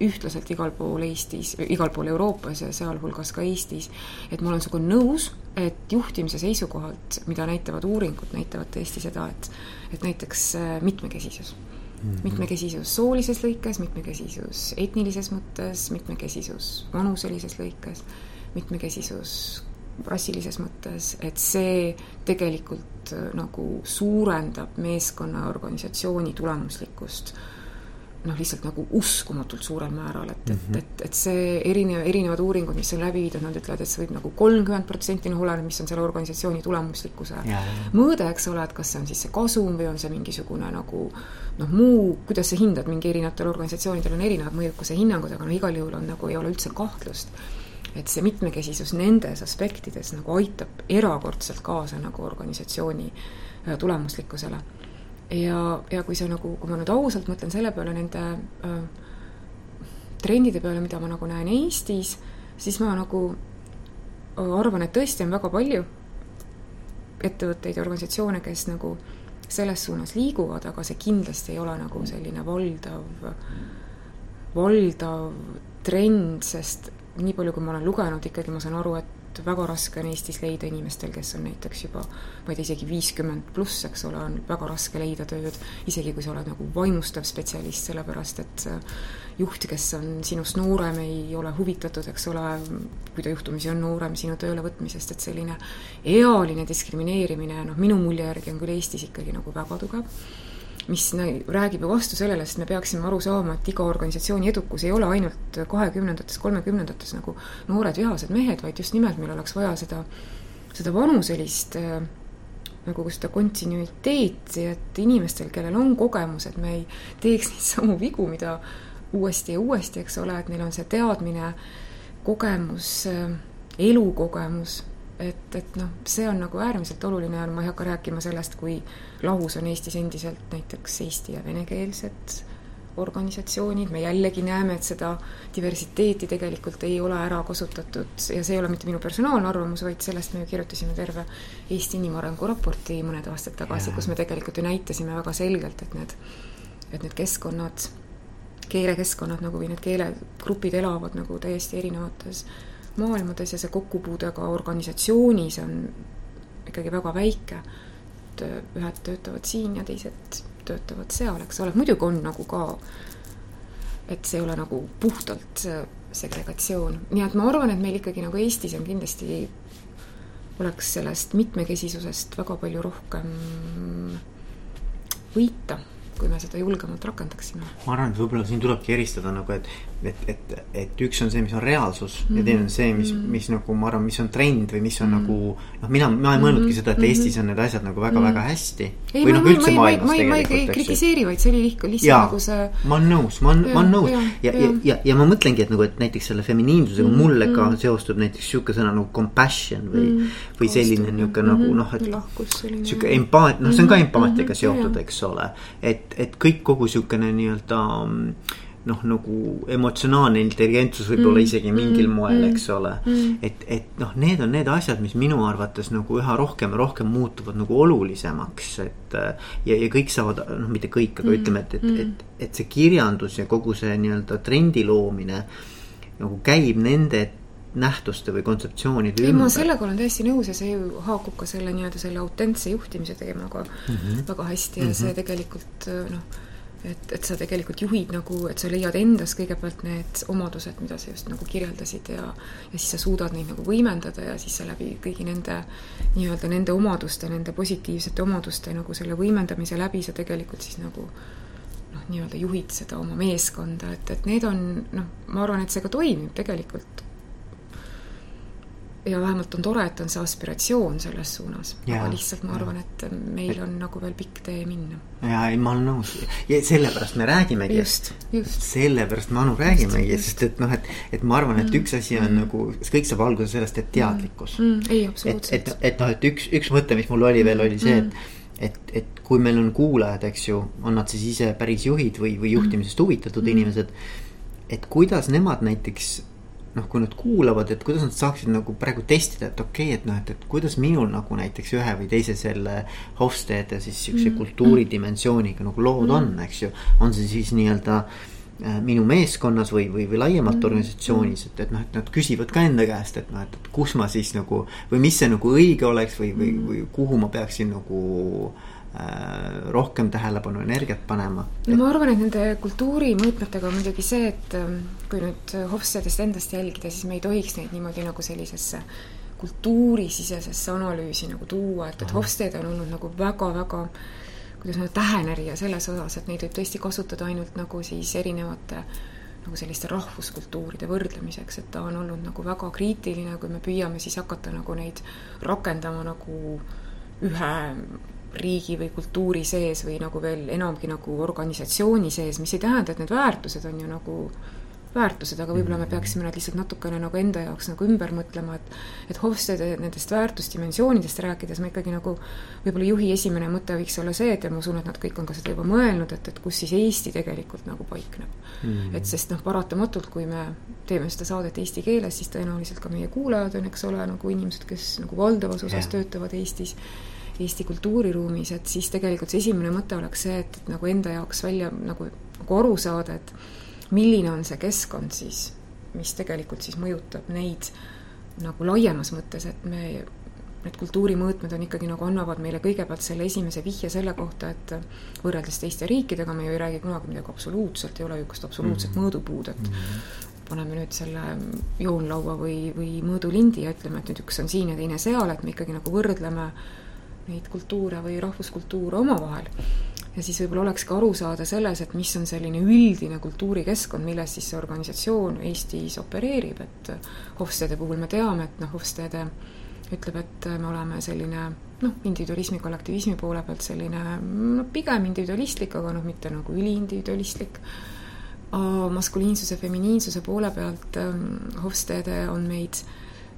ühtlaselt igal pool Eestis, igal pool Euroopas ja sealhulgas ka Eestis, et ma olen sinuga nõus, et juhtimise seisukohalt, mida näitavad uuringud, näitavad tõesti seda, et et näiteks äh, mitmekesisus mm. -hmm. mitmekesisus soolises lõikes, mitmekesisus etnilises mõttes, mitmekesisus vanuselises lõikes, mitmekesisus rassilises mõttes, et see tegelikult äh, nagu suurendab meeskonna organisatsiooni tulemuslikkust noh, lihtsalt nagu uskumatult suurel määral, et mm, -hmm. et, et, et see erinev, erinevad uuringud, mis on läbi viidud, nad ütlevad, et see võib nagu kolmkümmend protsenti, noh, oleneb, mis on selle organisatsiooni tulemuslikkuse mõõde, eks ole, et kas see on siis see kasum või on see mingisugune nagu noh, muu, kuidas sa hindad, mingi erinevatel organisatsioonidel on erinevad mõjukuse hinnangud, aga no igal juhul on nagu, ei ole üldse kahtlust et see mitmekesisus nendes aspektides nagu aitab erakordselt kaasa nagu organisatsiooni äh, tulemuslikkusele. Ja, ja kui sa nagu, kui ma nüüd ausalt mõtlen selle peale nende äh, trendide peale, mida ma nagu näen Eestis, siis ma nagu arvan, et tõesti on väga palju ettevõtteid ja organisatsioone, kes nagu selles suunas liiguvad, aga see kindlasti ei ole nagu selline valdav, valdav trend, sest nii palju, kui ma olen lugenud, ikkagi ma saan aru, et väga raske on Eestis leida inimestel, kes on näiteks juba ma ei tea, isegi viiskümmend pluss, eks ole, on väga raske leida tööd, isegi kui sa oled nagu vaimustav spetsialist, sellepärast et juht, kes on sinust noorem, ei ole huvitatud, eks ole, kui ta juhtumisi on noorem, sinu tööle võtmisest, et selline ealine diskrimineerimine, noh, minu mulje järgi on küll Eestis ikkagi nagu väga tugev mis räägib ju vastu sellele, sest me peaksime aru saama, et iga organisatsiooni edukus ei ole ainult kahekümnendates, kolmekümnendates nagu noored vihased mehed, vaid just nimelt meil oleks vaja seda, seda vanuselist äh, nagu seda kontinuiteeti, et inimestel, kellel on kogemus, et me ei teeks neid samu vigu, mida uuesti ja uuesti, eks ole, et neil on see teadmine, kogemus, äh, elukogemus et, et noh, see on nagu äärmiselt oluline ja ma ei hakka rääkima sellest, kui lahus on Eestis endiselt näiteks eesti- ja venekeelsed organisatsioonid, me jällegi näeme, et seda diversiteeti tegelikult ei ole ära kasutatud ja see ei ole mitte minu personaalne arvamus, vaid sellest me ju kirjutasime terve Eesti inimarengu raporti mõned aastad tagasi, kus me tegelikult ju näitasime väga selgelt, et need, et need keskkonnad, keelekeskkonnad nagu või need keelegrupid elavad nagu täiesti erinevates maailmades ja see kokkupuude ka organisatsioonis on ikkagi väga väike. et äh, ühed töötavad siin ja teised töötavad seal, eks ole, muidugi on nagu ka, et see ei ole nagu puhtalt segregatsioon, nii et ma arvan, et meil ikkagi nagu Eestis on kindlasti, oleks sellest mitmekesisusest väga palju rohkem võita kui me seda julgemalt rakendaksime. ma arvan, et võib-olla siin tulebki eristada nagu, et, et, et, et üks on see, mis on reaalsus mm -hmm. ja teine on see, mis mm, -hmm. mis nagu ma arvan, mis on trend või mis on mm -hmm. nagu. noh, mina, ma ei mõelnudki seda, et mm -hmm. Eestis on need asjad nagu väga-väga mm -hmm. hästi. ei, ma, ma, ma, ma, ma, ma ei kritiseeri, vaid see oli lihtsalt, lihtsalt nagu see. ma olen nõus, ma olen, ma olen nõus ja, ja, ja, ja, ja ma mõtlengi, et nagu, et näiteks selle feminiinsusega mm -hmm. mulle ka mm -hmm. seostub näiteks sihuke sõna nagu compassion või mm, -hmm. või selline nihuke nagu mhm. noh, et. sihuke empaat, noh, see on ka mhm. empaatiaga seotud, eks ole, et et, kõik kogu sihukene nii-öelda noh, nagu emotsionaalne intelligentsus võib-olla mm, isegi mingil mm, moel, eks mm, ole mm.. et, et noh, need on need asjad, mis minu arvates nagu üha rohkem ja rohkem muutuvad nagu olulisemaks, et. ja, ja kõik saavad, noh, mitte kõik, aga mm, ütleme, et, et mm., et, et see kirjandus ja kogu see nii-öelda trendi loomine nagu käib nende nähtuste või kontseptsioonide ei, ma sellega olen täiesti nõus ja see ju haakub ka selle nii-öelda selle autentse juhtimise teemaga mm -hmm. väga hästi ja mm -hmm. see tegelikult noh, et, et sa tegelikult juhid nagu, et sa leiad endas kõigepealt need omadused, mida sa just nagu kirjeldasid ja ja siis sa suudad neid nagu võimendada ja siis sa läbi kõigi nende nii-öelda nende omaduste, nende positiivsete omaduste nagu selle võimendamise läbi sa tegelikult siis nagu noh, nii-öelda juhid seda oma meeskonda, et, et need on noh, ma arvan, et see ka toimib tegelikult ja vähemalt on tore, et on see aspiratsioon selles suunas. aga lihtsalt ma arvan, et meil on nagu veel pikk tee minna. ja ei, ma olen nõus ja sellepärast me räägimegi. just, just. sellepärast me Anu räägimegi, sest et noh, et, et ma arvan, et mm. üks asi on mm. nagu, kõik saab alguse sellest, et teadlikkus mm.. Mm. ei, absoluutselt. et, et, et noh, et üks, üks mõte, mis mul oli veel, oli see, et mm et, et kui meil on kuulajad, eks ju, on nad siis ise päris juhid või, või juhtimisest huvitatud mm. inimesed. et kuidas nemad näiteks noh, kui nad kuulavad, et kuidas nad saaksid nagu praegu testida, et okei okay,, et noh, et, et kuidas minul nagu näiteks ühe või teise selle Hofstede siis siukse mm. kultuuridimensiooniga nagu lood mm. on, eks ju. on see siis nii-öelda äh, minu meeskonnas või, või, või laiemalt mm. organisatsioonis, et, et noh, et nad küsivad ka enda käest, et noh, et, et kus ma siis nagu. või mis see nagu õige oleks või, või, või kuhu ma peaksin nagu Äh, rohkem tähelepanu, energiat panema. no ma arvan, et nende kultuurimõõtmetega on muidugi see, et ähm, kui nüüd Hofstadist endast jälgida, siis me ei tohiks neid niimoodi nagu sellisesse kultuurisisesesse analüüsi nagu tuua, et, et Hofstede on olnud nagu väga-väga kuidas öelda, tähenärija selles osas, et neid võib tõesti kasutada ainult nagu siis erinevate nagu selliste rahvuskultuuride võrdlemiseks, et ta on olnud nagu väga kriitiline, kui me püüame siis hakata nagu neid rakendama nagu ühe riigi või kultuuri sees või nagu veel enamgi nagu organisatsiooni sees, mis ei tähenda, et need väärtused on ju nagu väärtused, aga võib-olla me peaksime nad lihtsalt natukene nagu enda jaoks nagu ümber mõtlema, et et Hofstede nendest väärtusdimensioonidest rääkides ma ikkagi nagu võib-olla juhi esimene mõte võiks olla see, et ja ma usun, et nad kõik on ka seda juba mõelnud, et, et kus siis Eesti tegelikult nagu paikneb mm. -hmm. et sest noh, paratamatult, kui me teeme seda saadet eesti keeles, siis tõenäoliselt ka meie kuulajad on, eks ole, nagu inimesed, kes nagu valdavas osas yeah. töötavad Eestis Eesti kultuuriruumis, et siis tegelikult see esimene mõte oleks see, et, et nagu enda jaoks välja nagu, nagu aru saada, et milline on see keskkond siis, mis tegelikult siis mõjutab neid nagu laiemas mõttes, et me, need kultuurimõõtmed on ikkagi nagu annavad meile kõigepealt selle esimese vihje selle kohta, et võrreldes teiste riikidega me ju ei räägi kunagi midagi absoluutselt, ei ole niisugust absoluutset mm -hmm. mõõdupuud, et mm -hmm. paneme nüüd selle joonlaua või, või mõõdulindi ja ütleme, et nüüd üks on siin ja teine seal, et me ikkagi nagu võrdleme neid kultuure või rahvuskultuure omavahel. ja siis võib-olla oleks ka aru saada selles, et mis on selline üldine kultuurikeskkond, milles siis see organisatsioon Eestis opereerib, et Hofstede puhul me teame, et noh, Hofstede ütleb, et me oleme selline noh, individualismi, kollektivismi poole pealt selline no pigem individualistlik, aga noh, mitte nagu üliindividualistlik. maskuliinsuse, feminiinsuse poole pealt Hofstede on meid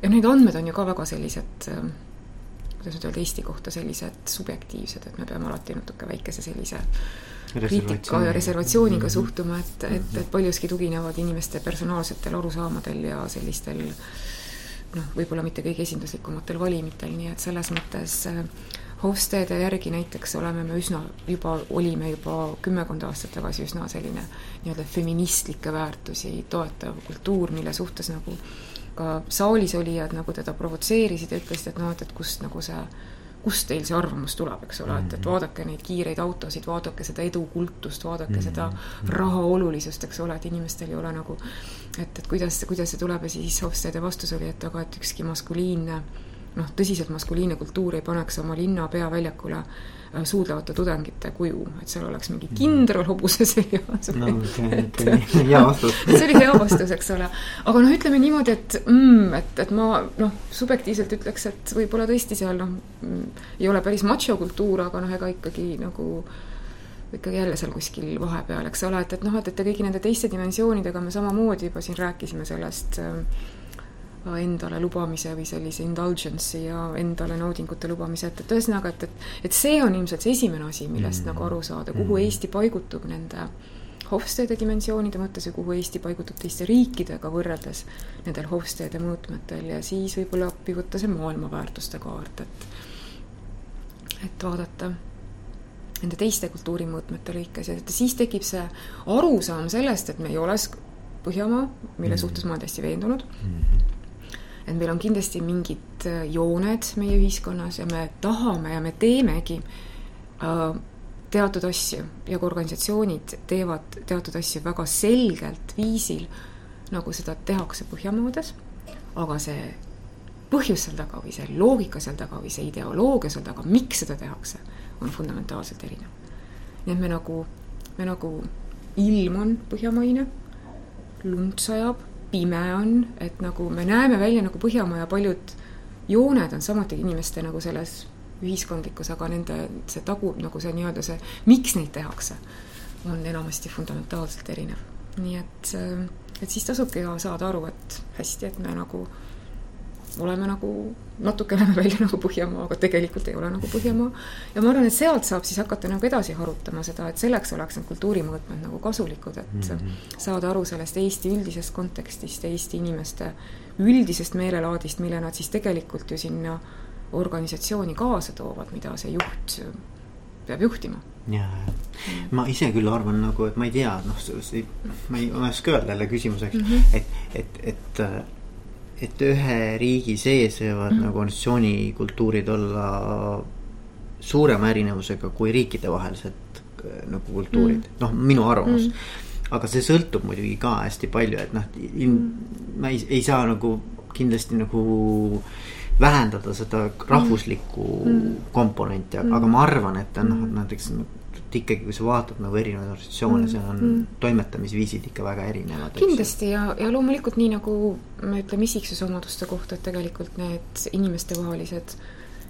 ja need andmed on ju ka väga sellised kuidas nüüd öelda Eesti kohta sellised subjektiivsed, et me peame alati natuke väikese sellise kriitika ja reservatsiooniga -hmm. suhtuma, et, et, et paljuski tuginevad inimeste personaalsetel arusaamadel ja sellistel noh, võib-olla mitte kõige esinduslikumatel valimitel, nii et selles mõttes äh, Hofstede järgi näiteks oleme me üsna juba, olime juba kümmekond aastat tagasi üsna selline nii-öelda feministlikke väärtusi toetav kultuur, mille suhtes nagu ka saalis olijad nagu teda provotseerisid ja ütlesid, et noh, et, et kust nagu see kust teil see arvamus tuleb, eks ole, et, et mhm. vaadake neid kiireid autosid, vaadake seda edukultust, vaadake mm -hmm. seda raha olulisust, eks ole, et inimestel ei ole nagu et, et kuidas, kuidas see tuleb ja siis Hofstede vastus oli, et aga et ükski maskuliinne noh, tõsiselt maskuliinne kultuur ei paneks oma linna peaväljakule suudlevate tudengite kuju, et seal oleks mingi kindral hobuse seljas no,. Okay, okay. hea vastus see oli hea vastus, eks ole. aga noh, ütleme niimoodi, et mm,, et, et ma noh, subjektiivselt ütleks, et võib-olla tõesti seal noh, ei ole päris machokultuur, aga noh, ega ikkagi nagu ikkagi jälle seal kuskil vahepeal, eks ole, et, et noh, et, et kõigi nende teiste dimensioonidega me samamoodi juba siin rääkisime sellest äh, endale lubamise või sellise indulgence'i ja endale naudingute lubamise, et, et ühesõnaga, et, et, et see on ilmselt see esimene asi, millest mm -hmm. nagu aru saada, kuhu mm -hmm. Eesti paigutub nende Hofstede dimensioonide mõttes ja kuhu Eesti paigutub teiste riikidega võrreldes nendel Hofstede mõõtmetel ja siis võib-olla appi võtta see maailmaväärtuste kaart, et et vaadata nende teiste kultuurimõõtmete lõikes ja siis tekib see arusaam sellest, et me ei ole Põhjamaa, mille mm -hmm. suhtes ma olen täiesti veendunud mm. -hmm et meil on kindlasti mingid äh, jooned meie ühiskonnas ja me tahame ja me teemegi äh, teatud asju ja ka organisatsioonid teevad teatud asju väga selgelt viisil, nagu seda tehakse Põhjamaades, aga see põhjus seal taga või see loogika seal taga või see ideoloogia seal taga, miks seda tehakse, on fundamentaalselt erinev. nii et me nagu, me nagu, ilm on põhjamaine, lund sajab pime on, et nagu me näeme välja nagu Põhjamaa ja paljud jooned on samuti inimeste nagu selles ühiskondlikkus, aga nende see tagu, nagu see nii-öelda see, miks neid tehakse, on enamasti fundamentaalselt erinev. nii et, et siis tasubki saada aru, et hästi, et me nagu oleme nagu, natuke näeme välja nagu Põhjamaa, aga tegelikult ei ole nagu Põhjamaa. ja ma arvan, et sealt saab siis hakata nagu edasi harutama seda, et selleks oleks need kultuurimõõtmed nagu kasulikud, et mm -hmm. saada aru sellest Eesti üldisest kontekstist, Eesti inimeste üldisest meelelaadist, mille nad siis tegelikult ju sinna organisatsiooni kaasa toovad, mida see juht peab juhtima. ja, ma ise küll arvan nagu, et ma ei tea, noh, ma ei oska öelda jälle küsimuseks mm, -hmm. et, et, et et ühe riigi sees võivad mm. nagu organisatsioonikultuurid olla suurema erinevusega kui riikidevahelised äh, nagu kultuurid mm., noh, minu arvamus mm. aga see sõltub muidugi ka hästi palju, et noh, mm. ma ei, ei saa nagu kindlasti nagu vähendada seda rahvuslikku mm. komponenti, aga mm. ma arvan, et noh, näiteks et ikkagi, kui sa vaatad nagu erinevaid organisatsioone mm., seal on mm. toimetamisviisid ikka väga erinevad. kindlasti ja, ja loomulikult nii nagu me ütleme isiksusomaduste kohta, et tegelikult need inimestevahelised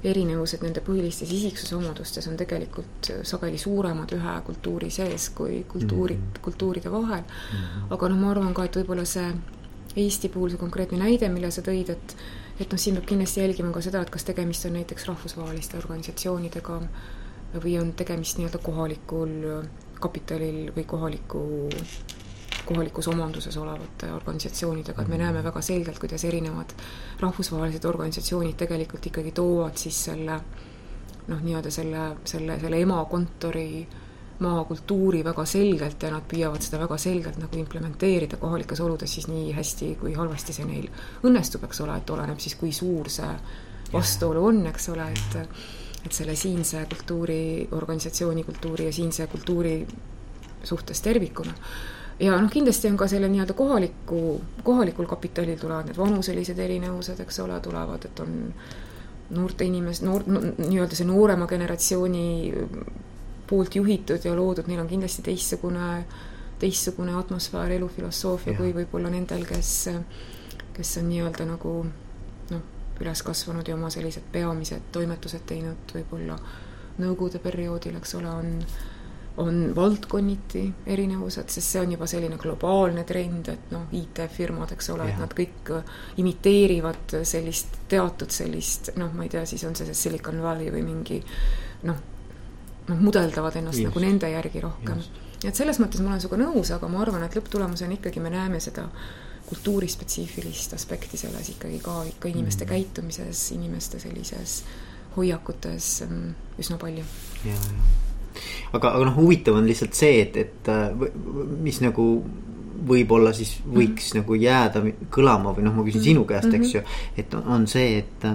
erinevused nende põhilistes isiksusomadustes on tegelikult sageli suuremad ühe kultuuri sees kui kultuurid mm, -hmm. kultuuride vahel mm. -hmm. aga noh, ma arvan ka, et võib-olla see Eesti puhul see konkreetne näide, mille sa tõid, et et noh, siin peab kindlasti jälgima ka seda, et kas tegemist on näiteks rahvusvaheliste organisatsioonidega või on tegemist nii-öelda kohalikul kapitalil või kohaliku, kohalikus omanduses olevate organisatsioonidega, et me näeme väga selgelt, kuidas erinevad rahvusvahelised organisatsioonid tegelikult ikkagi toovad siis selle noh, nii-öelda selle, selle, selle emakontori maakultuuri väga selgelt ja nad püüavad seda väga selgelt nagu implementeerida kohalikes oludes siis nii hästi kui halvasti see neil õnnestub, eks ole, et oleneb siis, kui suur see vastuolu on, eks ole, et et selle siinse kultuuri, organisatsiooni kultuuri ja siinse kultuuri suhtes tervikuna. ja noh, kindlasti on ka selle nii-öelda kohaliku, kohalikul kapitalil tulevad need vanuselised erinevused, eks ole, tulevad, et on noorte inimes-, noor no,, nii-öelda see noorema generatsiooni poolt juhitud ja loodud, neil on kindlasti teistsugune, teistsugune atmosfäär, elufilosoofia kui võib-olla nendel, kes, kes on nii-öelda nagu üles kasvanud ja oma sellised peamised toimetused teinud võib-olla Nõukogude perioodil, eks ole, on on valdkonniti erinevused, sest see on juba selline globaalne trend, et noh, IT-firmad, eks ole, et nad kõik imiteerivad sellist teatud sellist noh, ma ei tea, siis on see see Silicon Valley või mingi noh, noh, mudeldavad ennast Just. nagu nende järgi rohkem. et selles mõttes ma olen sinuga nõus, aga ma arvan, et lõpptulemusena ikkagi me näeme seda kultuurispetsiifilist aspekti selles ikkagi ka ikka inimeste mm. käitumises, inimeste sellises hoiakutes mm, üsna palju. ja, ja aga, aga noh, huvitav on lihtsalt see, et, et äh, mis nagu võib-olla siis võiks mm -hmm. nagu jääda kõlama või noh, ma küsin mm -hmm. sinu käest, eks mhm. ju, et on see, et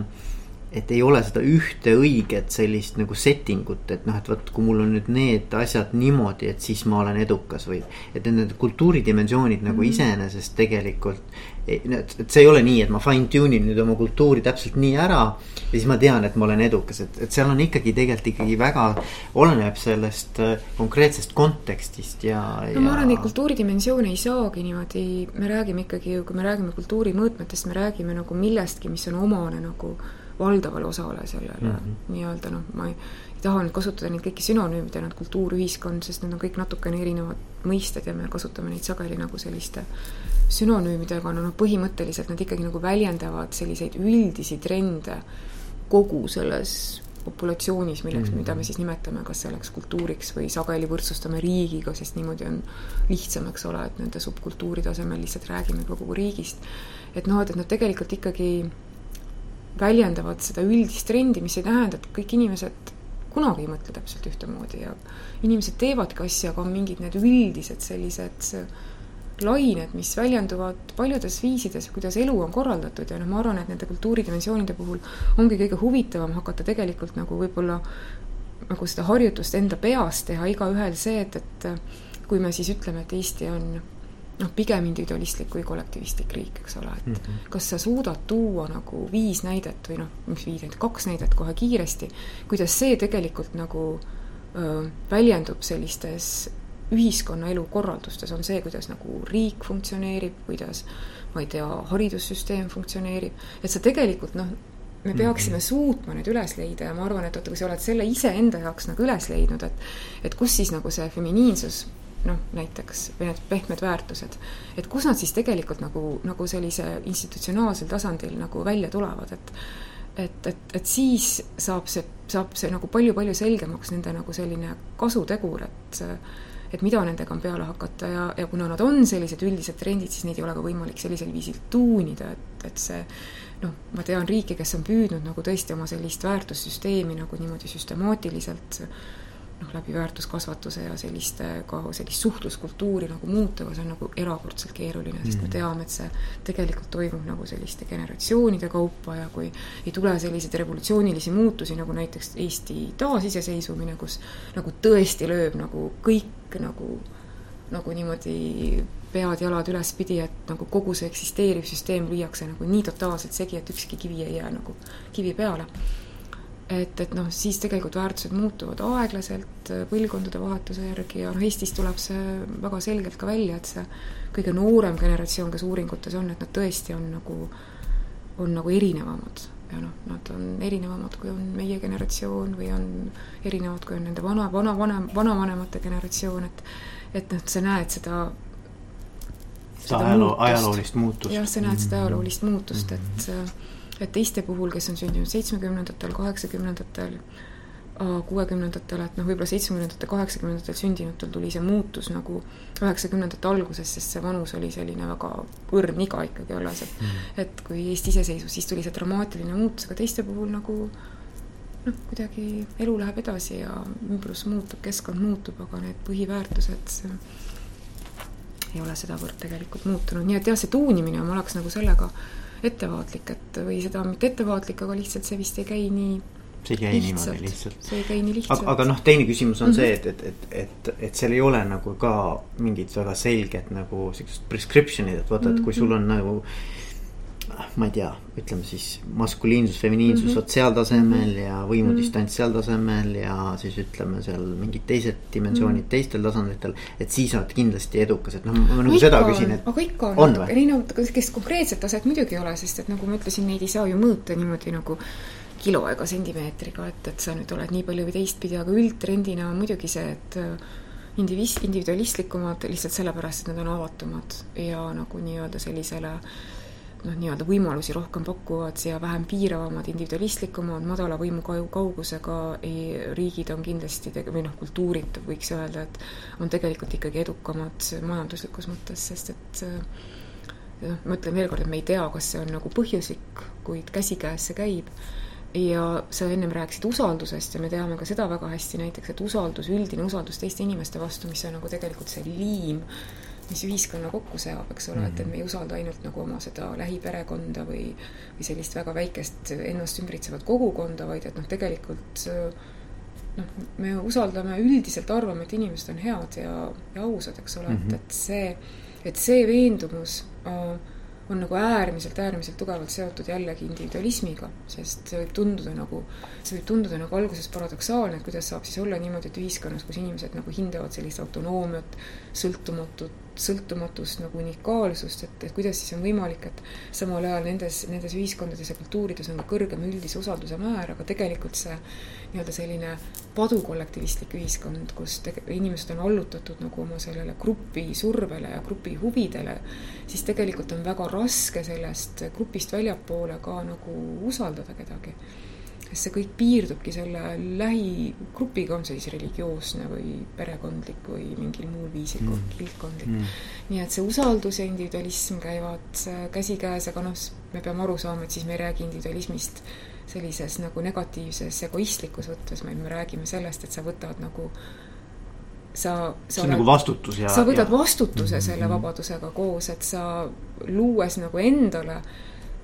et ei ole seda ühte õiget sellist nagu setting ut, et noh, et vot kui mul on nüüd need asjad niimoodi, et siis ma olen edukas või. et need kultuuridimensioonid nagu mm -hmm. iseenesest tegelikult, et see ei ole nii, et ma fine tune in nüüd oma kultuuri täpselt nii ära. ja siis ma tean, et ma olen edukas, et, et seal on ikkagi tegelikult ikkagi väga, oleneb sellest äh, konkreetsest kontekstist ja. no ja... ma arvan, et kultuuridimensioone ei saagi niimoodi, me räägime ikkagi ju, kui me räägime kultuuri mõõtmetest, me räägime nagu millestki, mis on omane nagu valdavale osale sellele mm -hmm. nii-öelda noh, ma ei, ei taha nüüd kasutada neid kõiki sünonüümidena, et kultuur, ühiskond, sest need on kõik natukene erinevad mõisted ja me kasutame neid sageli nagu selliste sünonüümidega, no noh, põhimõtteliselt nad ikkagi nagu väljendavad selliseid üldisi trende kogu selles populatsioonis, milleks mm, -hmm. mida me siis nimetame, kas selleks kultuuriks või sageli võrdsustame riigiga, sest niimoodi on lihtsam, eks ole, et nende subkultuuri tasemel lihtsalt räägime kogu riigist. et noh, et, et nad tegelikult ikkagi väljendavad seda üldist trendi, mis ei tähenda, et kõik inimesed kunagi ei mõtle täpselt ühtemoodi ja inimesed teevadki asju, aga on mingid need üldised sellised lained, mis väljenduvad paljudes viisides, kuidas elu on korraldatud ja noh, ma arvan, et nende kultuuridimensioonide puhul ongi kõige huvitavam hakata tegelikult nagu võib-olla nagu seda harjutust enda peas teha igaühel see, et, et kui me siis ütleme, et Eesti on noh, pigem individualistlik kui kollektivistlik riik, eks ole, et mm -hmm. kas sa suudad tuua nagu viis näidet või noh, mis viis näidet, kaks näidet kohe kiiresti, kuidas see tegelikult nagu öö, väljendub sellistes ühiskonnaelu korraldustes, on see, kuidas nagu riik funktsioneerib, kuidas ma ei tea, haridussüsteem funktsioneerib, et sa tegelikult noh, me mhm. peaksime mm -hmm. suutma need üles leida ja ma arvan, et vaata, kui sa oled selle iseenda jaoks nagu üles leidnud, et et kus siis nagu see feminiinsus noh, näiteks või need pehmed väärtused, et kus nad siis tegelikult nagu, nagu sellise institutsionaalsel tasandil nagu välja tulevad, et et, et, et siis saab see, saab see nagu palju-palju selgemaks nende nagu selline kasutegur, et et mida nendega on peale hakata ja, ja kuna nad on sellised üldised trendid, siis neid ei ole ka võimalik sellisel viisil tuunida, et, et see noh, ma tean riike, kes on püüdnud nagu tõesti oma sellist väärtussüsteemi nagu niimoodi süstemaatiliselt noh, läbi väärtuskasvatuse ja selliste ka sellist suhtluskultuuri nagu muuta, aga see on nagu erakordselt keeruline, sest me teame, et see tegelikult toimub nagu selliste generatsioonide kaupa ja kui ei tule selliseid revolutsioonilisi muutusi, nagu näiteks Eesti taasiseseisvumine, kus nagu tõesti lööb nagu kõik nagu, nagu niimoodi pead-jalad ülespidi, et nagu kogu see eksisteeriv süsteem lüüakse nagu nii totaalselt segi, et ükski kivi ei jää nagu kivi peale et, et noh, siis tegelikult väärtused muutuvad aeglaselt põlvkondade vahetuse järgi ja noh, Eestis tuleb see väga selgelt ka välja, et see kõige noorem generatsioon, kes uuringutes on, et nad tõesti on nagu, on nagu erinevamad. ja noh, nad on erinevamad, kui on meie generatsioon või on erinevad, kui on nende vana, vana, vanem, vanavanemate generatsioon, et et noh, sa näed seda seda ajaloo, ajaloolist muutust. jah, sa näed seda ajaloolist muutust, et mm -hmm et teiste puhul, kes on sündinud seitsmekümnendatel, kaheksakümnendatel, kuuekümnendatel, et noh, võib-olla seitsmekümnendatel, kaheksakümnendatel sündinutel tuli see muutus nagu üheksakümnendate alguses, sest see vanus oli selline väga õrn iga ikkagi alles, et mm. et kui Eesti iseseisvus, siis tuli see dramaatiline muutus, aga teiste puhul nagu noh, kuidagi elu läheb edasi ja ümbrus muutub, keskkond muutub, aga need põhiväärtused ei ole sedavõrd tegelikult muutunud, nii et jah, see tuunimine, ma oleks nagu sellega ettevaatlik, et või seda mitte ettevaatlik, aga lihtsalt see vist ei käi nii see ei käi lihtsalt. niimoodi lihtsalt. see ei käi nii lihtsalt. aga, aga noh, teine küsimus on mm -hmm. see, et, et, et, et, et seal ei ole nagu ka mingit väga selget nagu siukest prescription'it, et vaata, et kui sul on nagu ma ei tea, ütleme siis maskuliinsus, feminiinsus mm -hmm. vot seal tasemel ja võimudistants seal tasemel ja siis ütleme seal mingid teised dimensioonid mm -hmm. teistel tasanditel. et siis oled kindlasti edukas, et noh, ma nagu seda küsin, et. aga ikka on, on natuke erinevad, kes konkreetset taset muidugi ei ole, sest et nagu ma ütlesin, neid ei saa ju mõõta niimoodi nagu kilo ega sentimeetriga, et, et sa nüüd oled nii palju või teistpidi, aga üldtrendina on muidugi see, et indivis-, individualistlikumad lihtsalt sellepärast, et nad on avatumad ja nagu nii-öelda sellisele noh, nii-öelda võimalusi rohkem pakuvad ja vähem piiravamad, individualistlikumad, madala võimu kaugusega riigid on kindlasti või noh, kultuurid võiks öelda, et on tegelikult ikkagi edukamad majanduslikus mõttes, sest et noh, ma ütlen veel kord, et me ei tea, kas see on nagu põhjuslik, kuid käsikäes see käib. Ja sa ennem rääkisid usaldusest ja me teame ka seda väga hästi näiteks, et usaldus, üldine usaldus teiste inimeste vastu, mis on nagu tegelikult see liim mis ühiskonna kokku seab, eks ole mm, -hmm. et, et me ei usalda ainult nagu oma seda lähiperekonda või, või sellist väga väikest ennast ümbritsevat kogukonda, vaid et noh, tegelikult noh, me usaldame, üldiselt arvame, et inimesed on head ja, ja ausad, eks ole mm, -hmm. et, et see, et see veendumus äh, on nagu äärmiselt, äärmiselt tugevalt seotud jällegi individualismiga, sest see võib tunduda nagu, see võib tunduda nagu alguses paradoksaalne, et kuidas saab siis olla niimoodi, et ühiskonnas, kus inimesed nagu hindavad sellist autonoomiat, sõltumatut, sõltumatust nagu unikaalsust, et, et kuidas siis on võimalik, et samal ajal nendes, nendes ühiskondades ja kultuurides on ka kõrgem üldise usalduse määr, aga tegelikult see nii-öelda selline padukollektivistlik ühiskond, kus tege-, inimesed on allutatud nagu oma sellele grupi survele ja grupi huvidele, siis tegelikult on väga raske sellest grupist väljapoole ka nagu usaldada kedagi sest see kõik piirdubki selle lähigrupiga, on see siis religioosne või perekondlik või mingil muul viisil mm. kildkondlik mm.. nii et see usaldus ja individualism käivad käsikäes, aga noh, me peame aru saama, et siis me ei räägi individualismist sellises nagu negatiivses egoistlikus võtmes, vaid me räägime sellest, et sa võtad nagu sa, sa on oled, nagu vastutus ja sa võtad vastutuse ja. selle mm-hmm. vabadusega koos, et sa luues nagu endale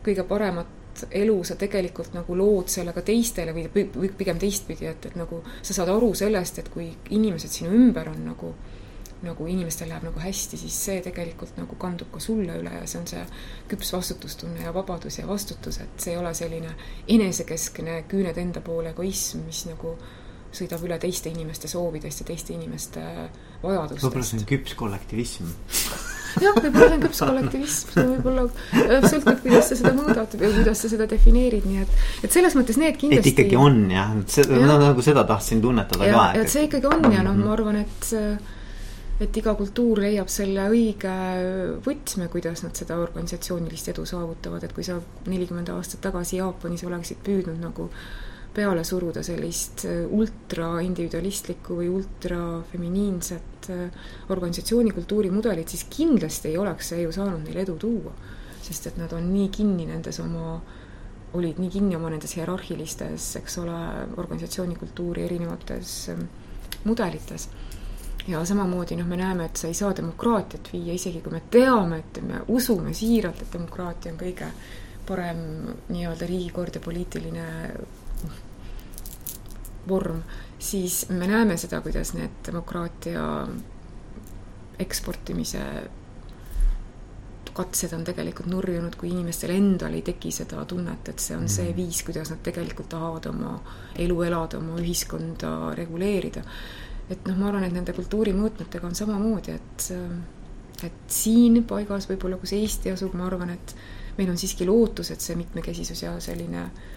kõige paremat elu sa tegelikult nagu lood selle ka teistele või, või pigem teistpidi, et, et nagu sa saad aru sellest, et kui inimesed sinu ümber on nagu nagu inimestel läheb nagu hästi, siis see tegelikult nagu kandub ka sulle üle ja see on see küps vastutustunne ja vabadus ja vastutus, et see ei ole selline enesekeskne küüned enda poole egoism, mis nagu sõidab üle teiste inimeste soovidest ja teiste inimeste vajadustest. võib-olla see on küps kollektivism jah, võib-olla see on küps kollektivism, võib-olla äh, sõltub, kuidas sa seda mõõdad või kuidas sa seda defineerid, nii et, et selles mõttes need kindlasti. et ikkagi on jah, seda ja. no, nagu seda tahtsin tunnetada ja, ka. et see ikkagi on ja noh, ma arvan, et et iga kultuur leiab selle õige võtme, kuidas nad seda organisatsioonilist edu saavutavad, et kui sa nelikümmend aastat tagasi Jaapanis oleksid püüdnud nagu peale suruda sellist äh, ultraindividualistlikku või ultrafeminiinset äh, organisatsiooni kultuurimudelit, siis kindlasti ei oleks see ju saanud neil edu tuua. sest et nad on nii kinni nendes oma, olid nii kinni oma nendes hierarhilistes, eks ole, organisatsiooni kultuuri erinevates ähm, mudelites ja samamoodi noh, me näeme, et sa ei saa demokraatiat viia, isegi kui me teame, et me usume siiralt, et demokraatia on kõige parem nii-öelda riigikord ja poliitiline vorm, siis me näeme seda, kuidas need demokraatia eksportimise katsed on tegelikult nurjunud, kui inimestel endal ei teki seda tunnet, et see on see mhm. viis, kuidas nad tegelikult tahavad oma elu elada, oma ühiskonda reguleerida. et noh, ma arvan, et nende kultuurimõõtmetega on samamoodi, et et siin paigas võib-olla, kus Eesti asub, ma arvan, et meil on siiski lootus, et see mitmekesisus ja selline äh,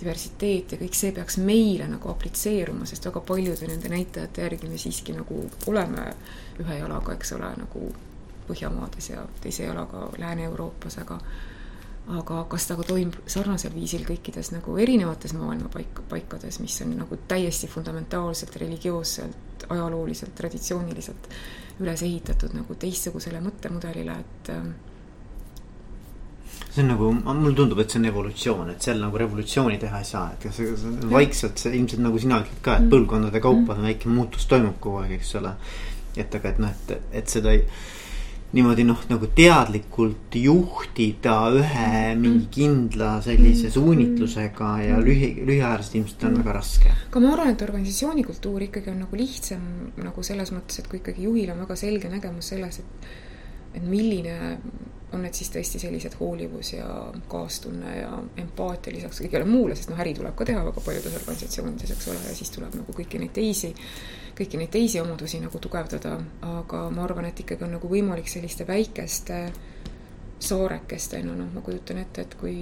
diversiteet ja kõik see peaks meile nagu aplitseeruma, sest väga paljude nende näitajate järgi me siiski nagu oleme ühe jalaga, eks ole, nagu Põhjamaades ja teise jalaga Lääne-Euroopas, aga aga kas ta ka toimub sarnasel viisil kõikides nagu erinevates maailma paik-, paikades, mis on nagu täiesti fundamentaalselt, religioosselt, ajalooliselt, traditsiooniliselt üles ehitatud nagu teistsugusele mõttemudelile, et äh, see on nagu, mulle tundub, et see on evolutsioon, et seal nagu revolutsiooni teha ei saa, et see vaikselt, see ilmselt nagu sina ütled ka, et mm. põlvkondade kaupa mm. väike muutus toimub kogu aeg, eks ole. et aga, et noh, et, et seda ei, niimoodi noh, nagu teadlikult juhtida ühe mm. mingi kindla sellise suunitlusega ja lühi, lühiajaliselt ilmselt on väga raske. aga ma arvan, et organisatsiooni kultuur ikkagi on nagu lihtsam nagu selles mõttes, et kui ikkagi juhil on väga selge nägemus selles, et et milline on need siis tõesti sellised hoolivus ja kaastunne ja empaatia lisaks kõigele muule, sest noh, äri tuleb ka teha väga paljudes organisatsioonides, eks ole, ja siis tuleb nagu kõiki neid teisi, kõiki neid teisi omadusi nagu tugevdada, aga ma arvan, et ikkagi on nagu võimalik selliste väikeste saarekestena, noh, ma kujutan ette, et kui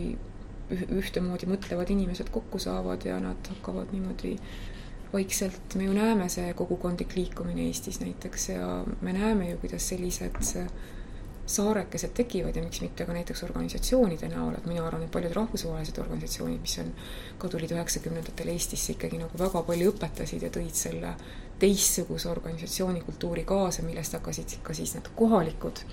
ühtemoodi mõtlevad inimesed kokku saavad ja nad hakkavad niimoodi vaikselt, me ju näeme see kogukondlik liikumine Eestis näiteks ja me näeme ju, kuidas sellised saarekesed tekivad ja miks mitte ka näiteks organisatsioonide näol, et mina arvan, et paljud rahvusvahelised organisatsioonid, mis on, ka tulid üheksakümnendatel Eestisse ikkagi nagu väga palju õpetasid ja tõid selle teistsuguse organisatsioonikultuuri kaasa, millest hakkasid ka siis need kohalikud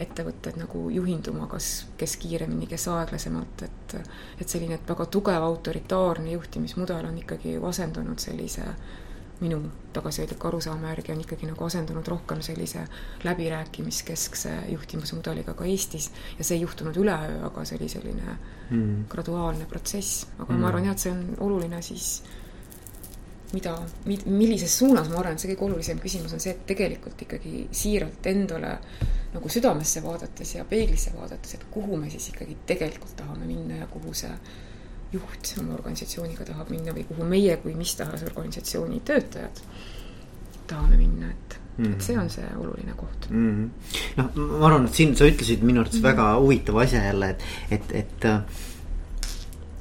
ettevõtted nagu juhinduma, kas, kes kiiremini, kes aeglasemalt, et et selline väga tugev autoritaarne juhtimismudel on ikkagi asendunud sellise minu tagasihoidliku arusaama järgi on ikkagi nagu asendunud rohkem sellise läbirääkimiskeskse juhtimismudeliga ka Eestis ja see ei juhtunud üleöö, aga see oli selline mm. graduaalne protsess, aga mm. ma arvan jah, et see on oluline siis mida, millises suunas, ma arvan, et see kõige olulisem küsimus on see, et tegelikult ikkagi siiralt endale nagu südamesse vaadates ja peeglisse vaadates, et kuhu me siis ikkagi tegelikult tahame minna ja kuhu see juht oma organisatsiooniga tahab minna või kuhu meie kui mis tahes organisatsiooni töötajad tahame minna, et mm, -hmm. et see on see oluline koht mm. -hmm. noh, ma arvan, et siin sa ütlesid minu arvates mm -hmm. väga huvitava asja jälle, et, et, et äh,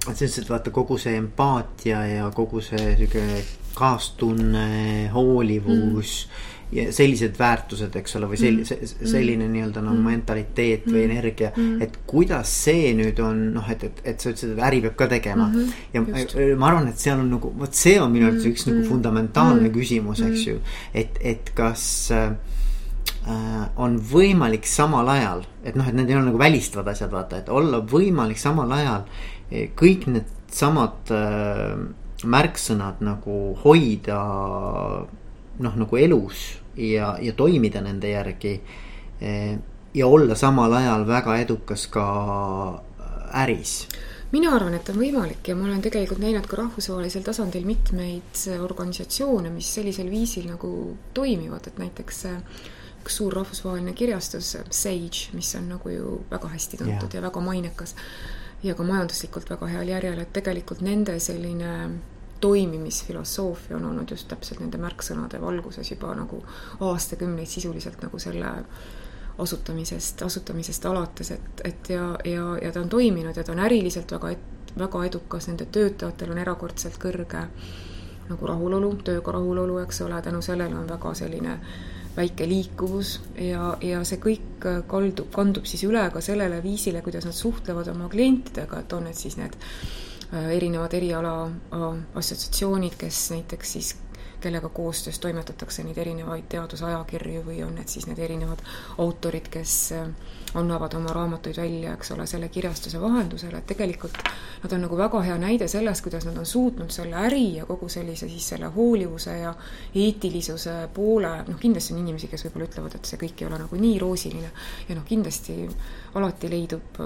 et selles mõttes, et vaata kogu see empaatia ja kogu see sihuke kaastunne, hoolivus mm ja sellised väärtused, eks ole, või sel-, mm. selline nii-öelda noh, mentaliteet või mm. energia, et kuidas see nüüd on noh, et, et, et sa ütlesid, et äri peab ka tegema mm. -hmm. ja Just. ma arvan, et seal on nagu, vot see on minu arvates üks nagu fundamentaalne küsimus, eks ju. et, et kas äh, on võimalik samal ajal, et noh, et need ei ole nagu välistavad asjad, vaata, et olla võimalik samal ajal eh, kõik needsamad äh, märksõnad nagu hoida noh, nagu elus ja, ja toimida nende järgi. Eh, ja olla samal ajal väga edukas ka äh, äris mina arvan, et on võimalik ja ma olen tegelikult näinud ka rahvusvahelisel tasandil mitmeid organisatsioone, mis sellisel viisil nagu toimivad, et näiteks üks suur rahvusvaheline kirjastus, Sage, mis on nagu ju väga hästi tuntud yeah. ja väga mainekas ja ka majanduslikult väga heal järjel, et tegelikult nende selline toimimisfilosoofia on olnud just täpselt nende märksõnade valguses juba nagu aastakümneid sisuliselt nagu selle asutamisest, asutamisest alates, et, et ja, ja, ja ta on toiminud ja ta on äriliselt väga, väga edukas, nende töötajatel on erakordselt kõrge nagu rahulolu, tööga rahulolu, eks ole, tänu sellele on väga selline väike liikuvus ja, ja see kõik kaldub, kandub siis üle ka sellele viisile, kuidas nad suhtlevad oma klientidega, et on need siis need erinevad eriala äh, assotsiatsioonid, kes näiteks siis kellega koostöös toimetatakse neid erinevaid teadusajakirju või on need siis need erinevad autorid, kes äh, annavad oma raamatuid välja, eks ole, selle kirjastuse vahendusel, et tegelikult nad on nagu väga hea näide sellest, kuidas nad on suutnud selle äri ja kogu sellise siis selle hoolivuse ja eetilisuse poole, noh, kindlasti on inimesi, kes võib-olla ütlevad, et see kõik ei ole nagu nii roosiline. Ja noh, kindlasti alati leidub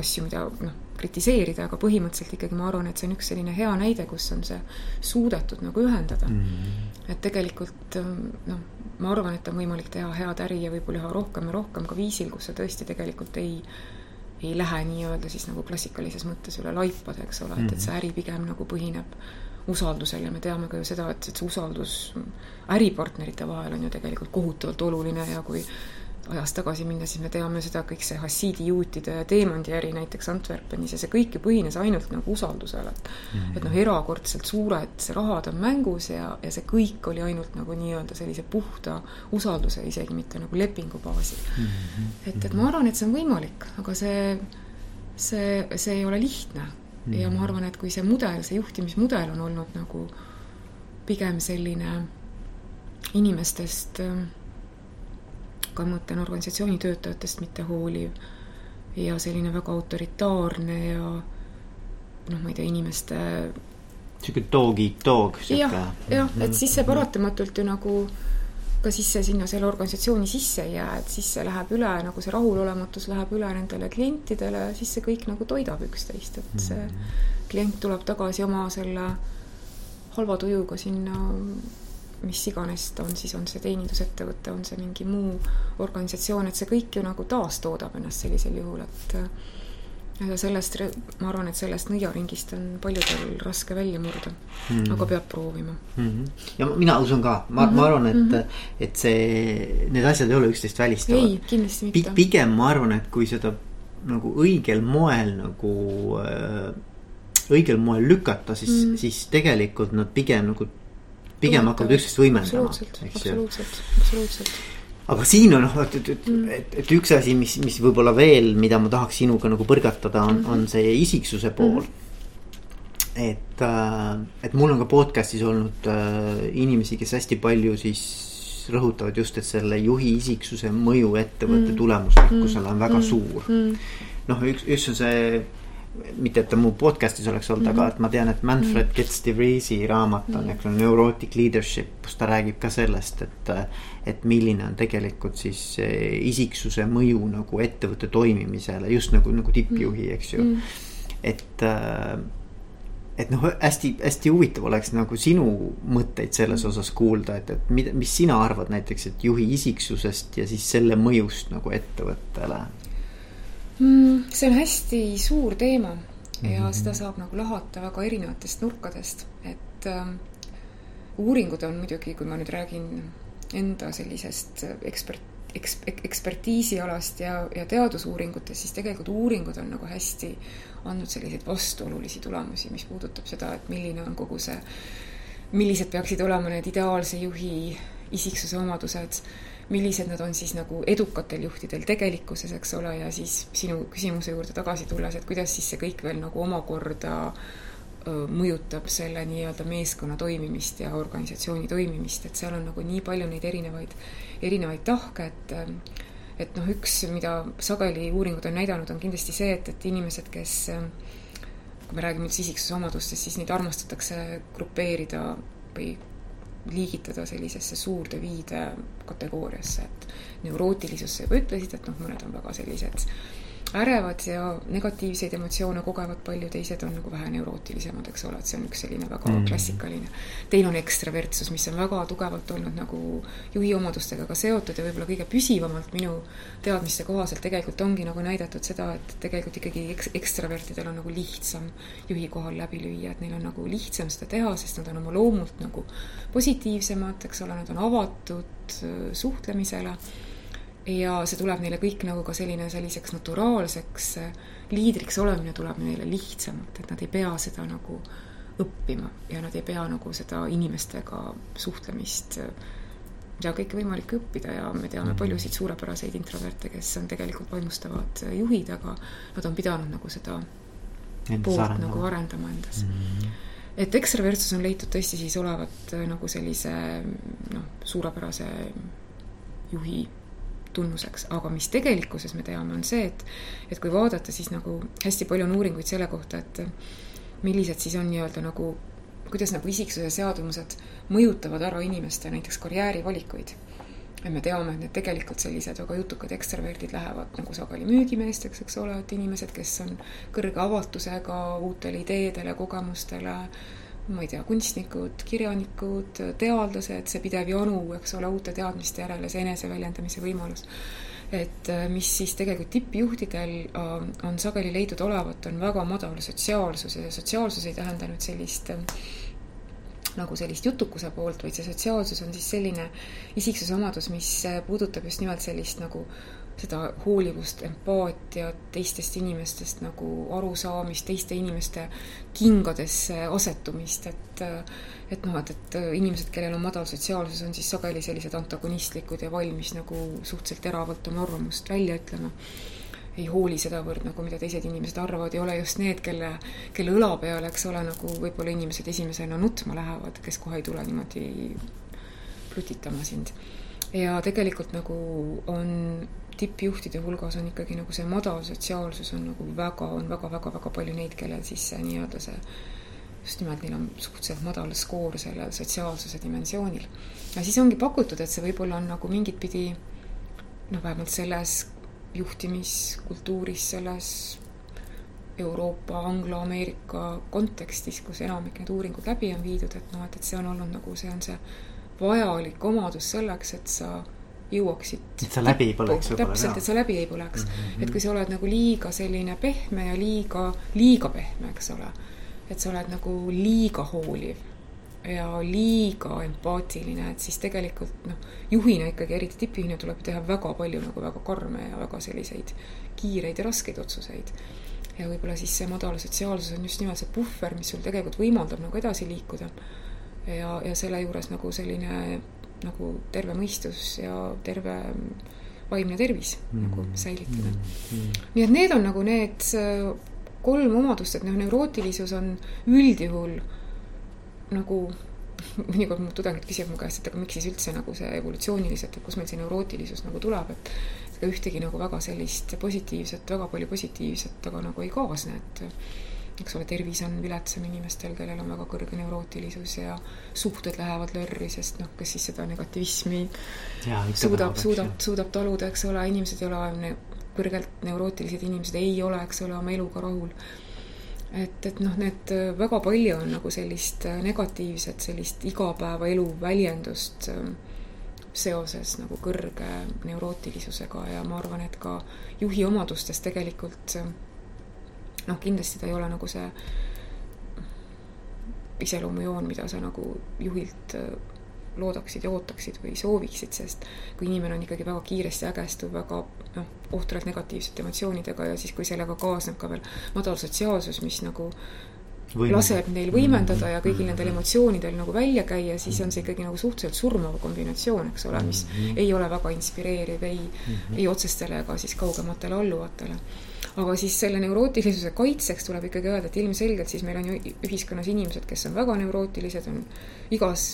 asju, mida noh, kritiseerida, aga põhimõtteliselt ikkagi ma arvan, et see on üks selline hea näide, kus on see suudetud nagu ühendada mm. -hmm. et tegelikult ähm, noh, ma arvan, et on võimalik teha head äri ja võib-olla üha rohkem ja rohkem ka viisil, kus sa tõesti tegelikult ei ei lähe nii-öelda siis nagu klassikalises mõttes üle laipade, eks ole, et, et see äri pigem nagu põhineb usaldusel ja me teame ka ju seda, et, et see usaldus äripartnerite vahel on ju tegelikult kohutavalt oluline ja kui ajas tagasi minna, siis me teame seda, kõik see Hassidi juutide ja teemandi äri näiteks Antwerpenis ja see kõik ju põhines ainult nagu usaldusel, et mm -hmm. et noh, erakordselt suured rahad on mängus ja, ja see kõik oli ainult nagu nii-öelda sellise puhta usalduse, isegi mitte nagu lepingu baasil mm. -hmm. et, et ma arvan, et see on võimalik, aga see, see, see ei ole lihtne mm. -hmm. ja ma arvan, et kui see mudel, see juhtimismudel on olnud nagu pigem selline inimestest äh, ka mõtlen organisatsiooni töötajatest mitte hooliv ja selline väga autoritaarne ja noh, ma ei tea, inimeste niisugune dog eat dog. jah, jah, et siis see paratamatult ju nagu ka siis see sinna selle organisatsiooni sisse ei jää, et siis see läheb üle, nagu see rahulolematus läheb üle nendele klientidele, siis see kõik nagu toidab üksteist, et see mhm. klient tuleb tagasi oma selle halva tujuga sinna mis iganes ta on, siis on see teenindusettevõte, on see mingi muu organisatsioon, et see kõik ju nagu taastoodab ennast sellisel juhul, et ja sellest, ma arvan, et sellest nõiaringist on paljudel raske välja murda mm, -hmm. aga peab proovima mm. -hmm. ja mina usun ka, ma mm, -hmm. ma arvan, et mm, -hmm. et see, need asjad ei ole üksteist välistavad. ei, kindlasti mitte P. pigem ma arvan, et kui seda nagu õigel moel nagu äh, õigel moel lükata, siis mm, -hmm. siis tegelikult nad pigem nagu pigem hakkavad üksteist võimendama. absoluutselt, absoluutselt, aga siin on noh, et, et, et, mm. et, et üks asi, mis, mis võib-olla veel, mida ma tahaks sinuga nagu põrgatada, on mm, -hmm. on see isiksuse pool mm. -hmm. et, äh, et mul on ka podcast'is olnud äh, inimesi, kes hästi palju siis rõhutavad just, et selle juhi isiksuse mõju ettevõtte mm. tulemuslikkusele on väga mm. suur mm.. noh, üks, üks on see mitte, et ta mu podcast'is oleks olnud mm, -hmm. aga et ma tean, et Manfred mm -hmm. Getz de Vriesi raamat on mm, -hmm. eks ole, Neurotic Leadership, kus ta räägib ka sellest, et. et milline on tegelikult siis isiksuse mõju nagu ettevõtte toimimisele, just nagu, nagu tippjuhi, eks ju mm. -hmm. et et noh, hästi-hästi huvitav oleks nagu sinu mõtteid selles osas kuulda, et, et mida, mis sina arvad näiteks, et juhi isiksusest ja siis selle mõjust nagu ettevõttele mm,? see on hästi suur teema ja mm -hmm. seda saab nagu lahata väga erinevatest nurkadest, et äh, uuringud on muidugi, kui ma nüüd räägin enda sellisest ekspert, eks-, ekspertiisialast ja, ja teadusuuringutest, siis tegelikult uuringud on nagu hästi andnud selliseid vastuolulisi tulemusi, mis puudutab seda, et milline on kogu see, millised peaksid olema need ideaalse juhi isiksuse omadused, millised nad on siis nagu edukatel juhtidel tegelikkuses, eks ole, ja siis sinu küsimuse juurde tagasi tulles, et kuidas siis see kõik veel nagu omakorda mõjutab selle nii-öelda meeskonna toimimist ja organisatsiooni toimimist, et seal on nagu nii palju neid erinevaid, erinevaid tahke, et et noh, üks, mida sageli uuringud on näidanud, on kindlasti see, et, et inimesed, kes kui me räägime üldse isiksuse omadustest, siis neid armastatakse grupeerida või liigitada sellisesse suurde viide kategooriasse, et neurootilisus, sa juba ütlesid, et noh, mõned on väga sellised ärevad ja negatiivseid emotsioone kogevad palju, teised on nagu vähe neurootilisemad, eks ole, et see on üks selline väga mm. klassikaline. teine on ekstravertsus, mis on väga tugevalt olnud nagu juhi omadustega ka seotud ja võib-olla kõige püsivamalt minu teadmiste kohaselt tegelikult ongi nagu näidatud seda, et tegelikult ikkagi eks-, ekstravertidel on nagu lihtsam juhi kohal läbi lüüa, et neil on nagu lihtsam seda teha, sest nad on oma loomult nagu positiivsemad, eks ole, nad on avatud äh, suhtlemisele ja see tuleb neile kõik nagu ka selline selliseks naturaalseks liidriks olemine tuleb neile lihtsamalt, et nad ei pea seda nagu õppima ja nad ei pea nagu seda inimestega suhtlemist ja kõike võimalik õppida ja me teame mhm. paljusid suurepäraseid introverte, kes on tegelikult vaimustavad juhid, aga nad on pidanud nagu seda Endas poolt arendama. nagu arendama endas mm. -hmm. et ekstravertsus on leitud tõesti siis olevat nagu sellise noh, suurepärase juhi tunnuseks, aga mis tegelikkuses me teame, on see, et et kui vaadata, siis nagu hästi palju on uuringuid selle kohta, et millised siis on nii-öelda nagu, kuidas nagu isiksuse seadumused mõjutavad ära inimeste näiteks karjäärivalikuid. ja me teame, et need tegelikult sellised väga jutukad ekstraverdid lähevad nagu sageli müügimeesteks, eks ole, et inimesed, kes on kõrge avatusega uutele ideedele, kogemustele ma ei tea, kunstnikud, kirjanikud, teadlased, see pidev janu, eks ole, uute teadmiste järele, see eneseväljendamise võimalus. et äh, mis siis tegelikult tippjuhtidel äh, on sageli leidnud olevat, on väga madal sotsiaalsus ja sotsiaalsus ei tähenda nüüd sellist äh, nagu sellist jutukuse poolt, vaid see sotsiaalsus on siis selline isiksuse omadus, mis puudutab just nimelt sellist nagu seda hoolivust, empaatiat, teistest inimestest nagu arusaamist, teiste inimeste kingadesse asetumist, et et noh, et, et inimesed, kellel on madal sotsiaalsus, on siis sageli sellised antagonistlikud ja valmis nagu suhteliselt teravalt oma arvamust välja ütlema. ei hooli sedavõrd nagu, mida teised inimesed arvavad, ei ole just need, kelle, kelle õla peale, eks ole, nagu võib-olla inimesed esimesena nutma lähevad, kes kohe ei tule niimoodi plutitama sind. ja tegelikult nagu on tippjuhtide hulgas on ikkagi nagu see madal sotsiaalsus on nagu väga, on väga-väga-väga palju neid, kellel siis see nii-öelda see just nimelt neil on suhteliselt madal skoor sellel sotsiaalsuse dimensioonil. ja siis ongi pakutud, et see võib-olla on nagu mingit pidi noh, vähemalt selles juhtimiskultuuris, selles Euroopa, Anglo-Ameerika kontekstis, kus enamik neid uuringud läbi on viidud, et noh, et, et see on olnud nagu, see on see vajalik omadus selleks, et sa jõuaksid. et sa läbi ei põleks võib-olla. täpselt, et sa läbi ei põleks mm. -hmm. et kui sa oled nagu liiga selline pehme ja liiga, liiga pehme, eks ole. et sa oled nagu liiga hooliv ja liiga empaatiline, et siis tegelikult noh, juhina ikkagi, eriti tippjuhina tuleb teha väga palju nagu väga karme ja väga selliseid kiireid ja raskeid otsuseid. ja võib-olla siis see madal sotsiaalsus on just nimelt see puhver, mis sul tegelikult võimaldab nagu edasi liikuda. ja, ja selle juures nagu selline nagu terve mõistus ja terve vaimne tervis mm -hmm. nagu säilitada mm. -hmm. nii et need on nagu need äh, kolm omadust, et noh, neurootilisus on üldjuhul nagu mõnikord mu tudengid küsivad mu käest, et aga miks siis üldse nagu see evolutsiooniliselt, et kust meil see neurootilisus nagu tuleb, et ega ühtegi nagu väga sellist positiivset, väga palju positiivset aga nagu ei kaasne, et eks ole, tervis on viletsam inimestel, kellel on väga kõrge neurootilisus ja suhted lähevad lörri, sest noh, kes siis seda negativismi ja, suudab, suudab, suudab taluda, eks ole, inimesed ei ole, kõrgelt neurootilised inimesed ei ole, eks ole, oma eluga rahul. Et, et noh, need väga palju on nagu sellist negatiivset, sellist igapäevaelu väljendust seoses nagu kõrge neurootilisusega ja ma arvan, et ka juhi omadustes tegelikult noh, kindlasti ta ei ole nagu see iseloomujoon, mida sa nagu juhilt äh, loodaksid ja ootaksid või sooviksid, sest kui inimene on ikkagi väga kiiresti ägestuv, väga noh, ohtralt negatiivsete emotsioonidega ja siis, kui sellega kaasneb ka veel madal sotsiaalsus, mis nagu Võimendada. laseb neil võimendada ja kõigil nendel emotsioonidel nagu välja käia, siis on see ikkagi nagu suhteliselt surmav kombinatsioon, eks ole, mis mm -hmm. ei ole väga inspireeriv ei mm, -hmm. ei otsestele ega siis kaugematele alluvatele aga siis selle neurootilisuse kaitseks tuleb ikkagi öelda, et ilmselgelt siis meil on ju ühiskonnas inimesed, kes on väga neurootilised, on igas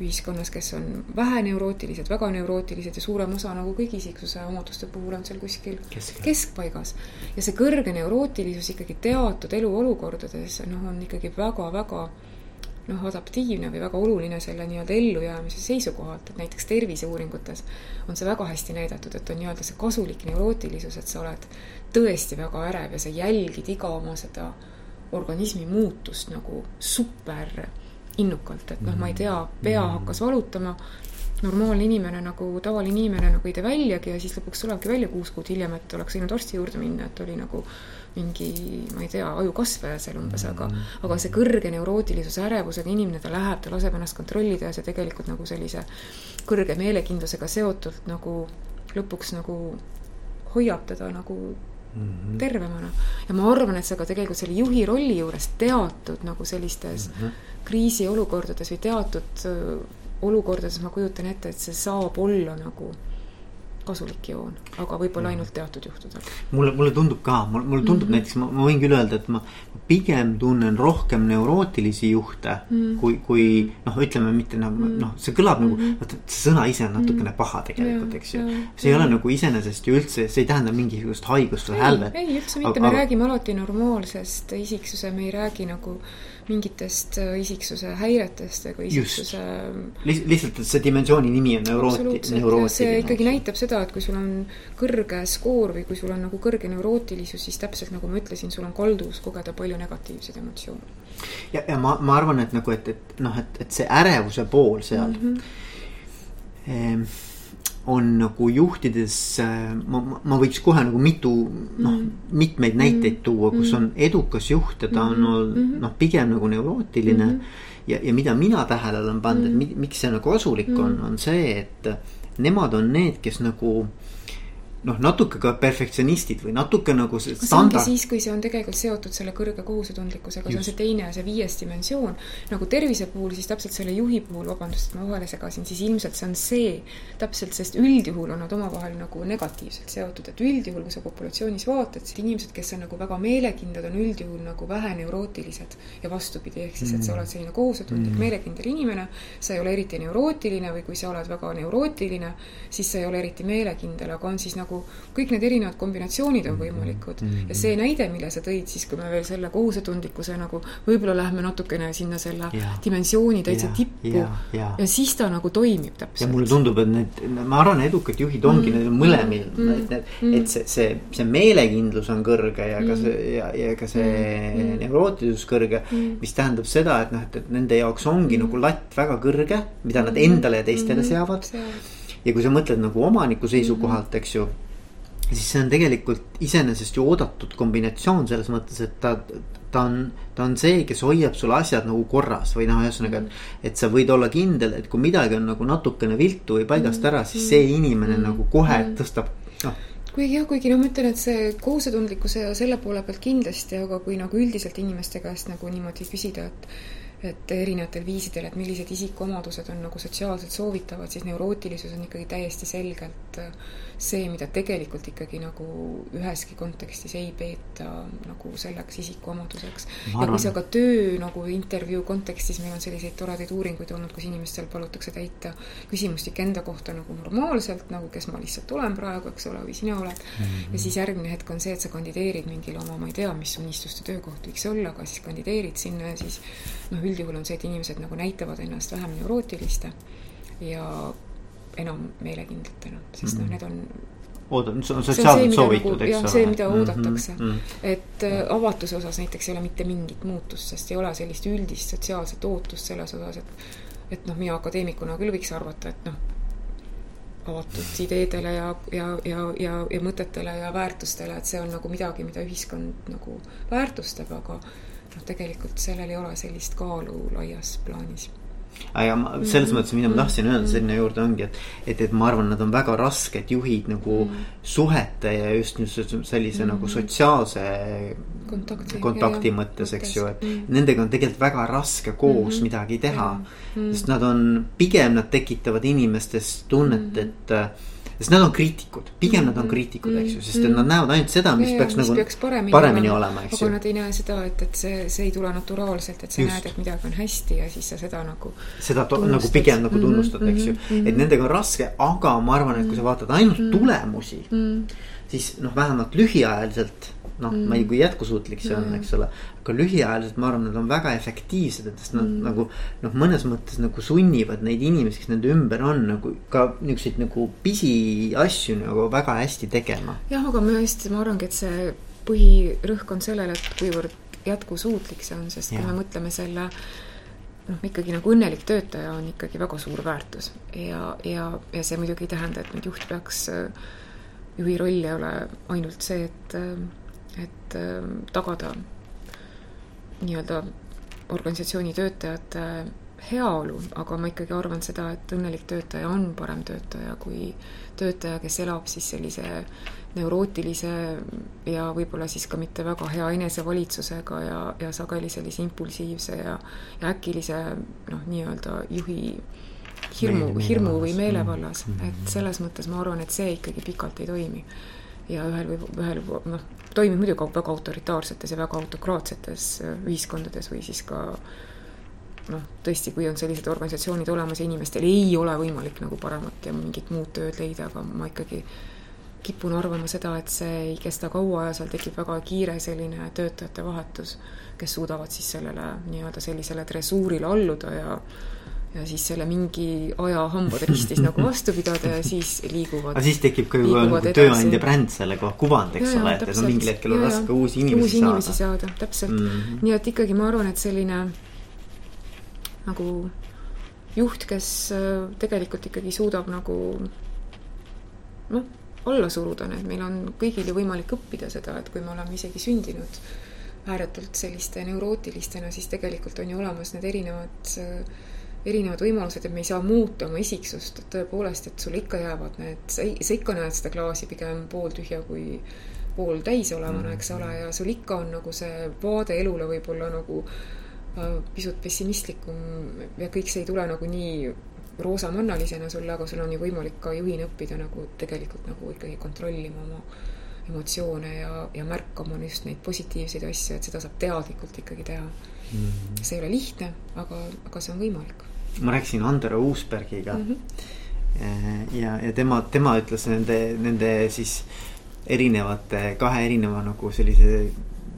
ühiskonnas, kes on vähe neurootilised, väga neurootilised ja suurem osa nagu kõigi isiksuse omaduste puhul on seal kuskil Keskel. keskpaigas. ja see kõrge neurootilisus ikkagi teatud eluolukordades noh, on ikkagi väga-väga noh, adaptiivne või väga oluline selle nii-öelda ellujäämise seisukohalt, et näiteks terviseuuringutes on see väga hästi näidatud, et on nii-öelda see kasulik neurootilisus, et sa oled tõesti väga ärev ja sa jälgid iga oma seda organismi muutust nagu super innukalt, et noh, ma ei tea, pea mm. hakkas valutama, normaalne inimene nagu, tavaline inimene nagu ei tee väljagi ja siis lõpuks tulebki välja kuus kuud hiljem, et oleks võinud arsti juurde minna, et oli nagu mingi, ma ei tea, ajukasvaja seal umbes, aga, aga see kõrge neurootilisuse ärevusega inimene, ta läheb, ta laseb ennast kontrollida ja see tegelikult nagu sellise kõrge meelekindlusega seotult nagu lõpuks nagu hoiab teda nagu mm -hmm. tervemana. ja ma arvan, et see ka tegelikult selle juhi rolli juures teatud nagu sellistes mm -hmm. kriisiolukordades või teatud äh, olukordades ma kujutan ette, et see saab olla nagu kasulik joon, aga võib-olla ainult teatud juhtudel. mulle, mulle tundub ka, mulle tundub mm -hmm. näiteks, ma, võin küll öelda, et ma pigem tunnen rohkem neurootilisi juhte mm -hmm. kui, kui noh, ütleme mitte nagu mm -hmm. noh, see kõlab nagu mm, -hmm. vaata see sõna ise on natukene mm -hmm. paha tegelikult, eks ju. see ei ole nagu iseenesest ju üldse, see ei tähenda mingisugust haigust või hälvet. ei, üldse mitte, me räägime alati normaalsest isiksuse, me ei räägi nagu mingitest äh, isiksuse häiretest ega isiksuse. lihtsalt, et see dimensiooni nimi on neurooti-, neurootiline. see ikkagi näitab seda, et kui sul on kõrge skoor või kui sul on nagu kõrge neurootilisus, siis täpselt nagu ma ütlesin, sul on kalduvus kogeda palju negatiivseid emotsioone. ja, ja ma, ma arvan, et nagu, et, et noh, et, et see ärevuse pool seal mm. -hmm. Eh, on nagu juhtides, äh, ma, ma võiks kohe nagu mitu noh mm., mitmeid näiteid tuua, kus on edukas juht ja ta on olnud mm -hmm. noh, pigem nagu neurootiline mm. -hmm. ja, ja mida mina tähele olen pannud, et miks see nagu kasulik on, on see, et nemad on need, kes nagu noh, natuke ka perfektsionistid või natuke nagu see standard. siis, kui see on tegelikult seotud selle kõrge kohusetundlikkusega, see on see teine, see viies dimensioon. nagu tervise puhul, siis täpselt selle juhi puhul, vabandust, ma vahele segasin, siis ilmselt see on see täpselt, sest üldjuhul on nad omavahel nagu negatiivselt seotud, et üldjuhul, kui sa populatsioonis vaatad, siis inimesed, kes on nagu väga meelekindlad, on üldjuhul nagu vähe neurootilised ja vastupidi, ehk siis, et sa mm. oled selline kohusetundlik mm., meelekindel inimene, sa ei ole eriti neurootiline või kui sa oled väga neurootiline, siis sa ei ole eriti meelekindel, aga on siis nagu nagu kõik need erinevad kombinatsioonid on võimalikud mm. -hmm. ja see näide, mille sa tõid siis, kui me veel selle kohusetundlikkuse nagu võib-olla läheme natukene sinna selle ja. dimensiooni täitsa tippu ja, ja. ja siis ta nagu toimib täpselt. ja mulle tundub, et need, ma arvan, edukad juhid ongi mm. need mõlemil mm., et need mm., et see, see, see meelekindlus on kõrge ja ka mm. see ja, ja ka see mm. neurootilisus kõrge mm., mis tähendab seda, et noh, et, et nende jaoks ongi mm. nagu latt väga kõrge, mida nad endale ja teistele mm. seavad ja kui sa mõtled nagu omaniku seisukohalt, eks ju siis see on tegelikult iseenesest ju oodatud kombinatsioon selles mõttes, et ta, ta on, ta on see, kes hoiab sul asjad nagu korras või noh, ühesõnaga, et. et sa võid olla kindel, et kui midagi on nagu natukene viltu või paigast ära, siis see inimene nagu kohe tõstab, noh. Kuigi jah, kuigi noh, ma ütlen, et see kohusetundlikkuse ja selle poole pealt kindlasti, aga kui nagu üldiselt inimeste käest nagu niimoodi küsida, et et erinevatel viisidel, et millised isikuomadused on nagu sotsiaalselt soovitavad, siis neurootilisus on ikkagi täiesti selgelt äh, see, mida tegelikult ikkagi nagu üheski kontekstis ei peeta nagu selleks isikuomaduseks. ja kui sa ka töö nagu intervjuu kontekstis, meil on selliseid toredaid uuringuid olnud, kus inimestel palutakse täita küsimustik enda kohta nagu normaalselt, nagu kes ma lihtsalt olen praegu, eks ole, või sina oled mm. -hmm. ja siis järgmine hetk on see, et sa kandideerid mingile oma, ma ei tea, mis unistuste töökoht võiks olla, aga siis kandideerid sinna ja siis noh, üldjuhul on see, et inimesed nagu näitavad ennast vähem neurootiliste ja enam meelekindlatena, sest noh, mhm. need on oodab, see on sotsiaalselt soovitud, eks ole. see, mida oodatakse mm. -hmm. et äh, avatuse osas näiteks ei ole mitte mingit muutust, sest ei ole sellist üldist sotsiaalset ootust selles osas, et et noh, mina akadeemikuna küll võiks arvata, et noh, avatud ideedele ja, ja, ja, ja, ja mõtetele ja väärtustele, et see on nagu midagi, mida ühiskond nagu väärtustab, aga noh, tegelikult sellel ei ole sellist kaalu laias plaanis. Aga ma selles mõttes, mida ma tahtsin öelda sinna juurde ongi, et, et, et ma arvan, nad on väga rasked juhid nagu mm. suhete ja just sellise mm. nagu sotsiaalse kontakti, kontakti ja, mõttes, eks ju, et nendega on tegelikult väga raske koos mm. midagi teha mm.. sest nad on, pigem nad tekitavad inimestes tunnet, et sest nad on kriitikud, pigem nad on mm-hmm. kriitikud, eks ju, sest et nad näevad ainult seda, mis ja, peaks mis nagu peaks paremini, paremini olema, eks ju. aga nad ei näe seda, et, et see, see ei tule naturaalselt, et sa Just. näed, et midagi on hästi ja siis sa seda nagu. seda nagu pigem nagu mm-hmm, tunnustad mm, -hmm, eks ju mm, -hmm. et nendega on raske, aga ma arvan, et kui sa vaatad ainult mm -hmm. tulemusi mm, -hmm. siis noh, vähemalt lühiajaliselt noh mm., ma ei, kui jätkusuutlik see on, eks ole. aga lühiajaliselt ma arvan, nad on väga efektiivsed, et sest nad mm. nagu noh, mõnes mõttes nagu sunnivad neid inimesi, kes nende ümber on nagu ka niisuguseid nagu pisiasju nagu väga hästi tegema. jah, aga ma just, ma arvangi, et see põhirõhk on sellel, et kuivõrd jätkusuutlik see on, sest ja. kui me mõtleme selle noh, ikkagi nagu õnnelik töötaja on ikkagi väga suur väärtus ja, ja, ja see muidugi ei tähenda, et nüüd juht peaks juhi roll ei ole ainult see, et et ähm, tagada nii-öelda organisatsiooni töötajate heaolu, aga ma ikkagi arvan seda, et õnnelik töötaja on parem töötaja kui töötaja, kes elab siis sellise neurootilise ja võib-olla siis ka mitte väga hea enesevalitsusega ja, ja sageli sellise impulsiivse ja, ja äkilise noh, nii-öelda juhi hirmu, hirmu või meelevallas. Mm, -hmm. et selles mõttes ma arvan, et see ikkagi pikalt ei toimi ja ühel või ühel noh, toimib muidugi väga autoritaarsetes ja väga autokraatsetes äh, ühiskondades või siis ka noh, tõesti, kui on sellised organisatsioonid olemas ja inimestel ei ole võimalik nagu paremat ja mingit muud tööd leida, aga ma ikkagi kipun arvama seda, et see ei kesta kaua ja seal tekib väga kiire selline töötajate vahetus, kes suudavad siis sellele nii-öelda sellisele dressuurile alluda ja ja siis selle mingi aja hambad ristis nagu vastu pidada ja siis liiguvad. aga siis tekib ka ju nagu tööandja bränd sellega, kuvand, eks ja, ole, et, no mingil hetkel on raske uusi inimesi uusi saada. inimesi saada, täpselt mm. -hmm. nii et ikkagi ma arvan, et selline nagu juht, kes äh, tegelikult ikkagi suudab nagu noh, alla suruda need, meil on kõigil ju võimalik õppida seda, et kui me oleme isegi sündinud ääretult selliste neurootilistena, siis tegelikult on ju olemas need erinevad äh, erinevad võimalused, et me ei saa muuta oma isiksust, et tõepoolest, et sul ikka jäävad need, sa, sa ikka näed seda klaasi pigem pooltühja kui pooltäis olevana, eks ole, ja sul ikka on nagu see vaade elule võib-olla nagu äh, pisut pessimistlikum ja kõik see ei tule nagu nii roosamannalisena sulle, aga sul on ju võimalik ka juhina õppida nagu tegelikult nagu ikkagi kontrollima oma emotsioone ja, ja märkama just neid positiivseid asju, et seda saab teadlikult ikkagi teha mm. -hmm. see ei ole lihtne, aga, aga see on võimalik ma rääkisin Andero Uusbergiga mm. -hmm. ja, ja tema, tema ütles nende, nende siis erinevate, kahe erineva nagu sellise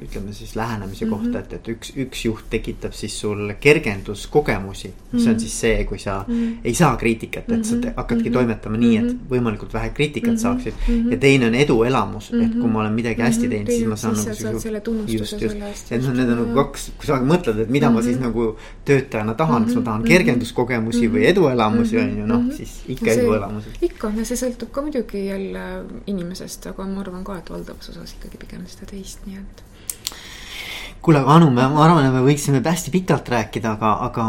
ütleme siis lähenemise mm -hmm. kohta, et, et üks, üks juht tekitab siis sul kergenduskogemusi mm. -hmm. see on mhm. siis see, kui sa mm -hmm. ei saa kriitikat, et sa te, hakkadki mm -hmm. toimetama nii, et mhm. võimalikult vähe kriitikat mm -hmm. saaksid mm. -hmm. ja teine on eduelamus mm, -hmm. et kui ma olen midagi hästi mhm. teinud mm, -hmm. siis ma saan siis nagu. selle tunnustuse selle eest. et noh, need on nagu kaks, kui sa mõtled, et mida mm -hmm. ma siis nagu töötajana tahan, kas ma tahan kergenduskogemusi mm -hmm. või eduelamusi on ju noh, siis ikka eduelamusi. ikka ja see sõltub ka muidugi jälle inimesest, aga ma arvan ka, et valdavas osas ikkagi pigem seda teist, nii et kuule, aga Anu, ma arvan, et me võiksime hästi pikalt rääkida, aga, aga,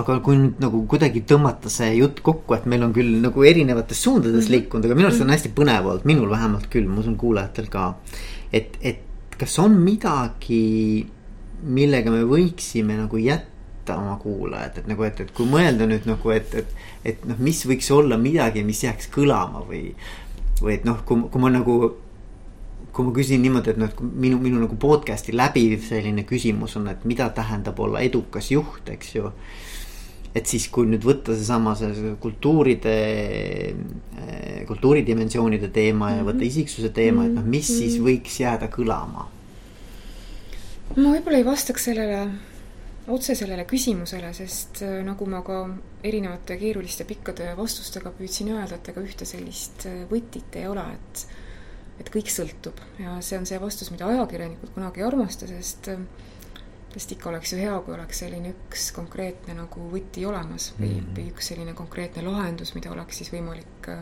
aga kui nüüd nagu kuidagi tõmmata see jutt kokku, et meil on küll nagu erinevates suundades mhm. liikunud, aga minu arust on hästi põnev olnud, minul vähemalt küll, ma usun kuulajatel ka. et, et kas on midagi, millega me võiksime nagu jätta oma kuulajad, et nagu, et, et kui mõelda nüüd nagu, et, et, et noh, mis võiks olla midagi, mis jääks kõlama või, või et noh, kui, kui ma nagu kui ma küsin niimoodi, et noh, et minu, minu nagu podcast'i läbiv selline küsimus on, et mida tähendab olla edukas juht, eks ju. et siis, kui nüüd võtta seesama see kultuuride, kultuuridimensioonide teema ja võtta mhm. isiksuse teema, et noh, mis siis mhm. võiks jääda kõlama? ma võib-olla ei vastaks sellele otse sellele küsimusele, sest äh, nagu ma ka erinevate keeruliste pikkade vastustega püüdsin öelda, et ega ühte sellist äh, võtit ei ole, et et kõik sõltub ja see on see vastus, mida ajakirjanikud kunagi ei armasta, sest äh, sest ikka oleks ju hea, kui oleks selline üks konkreetne nagu võti olemas või mm, -hmm. või üks selline konkreetne lahendus, mida oleks siis võimalik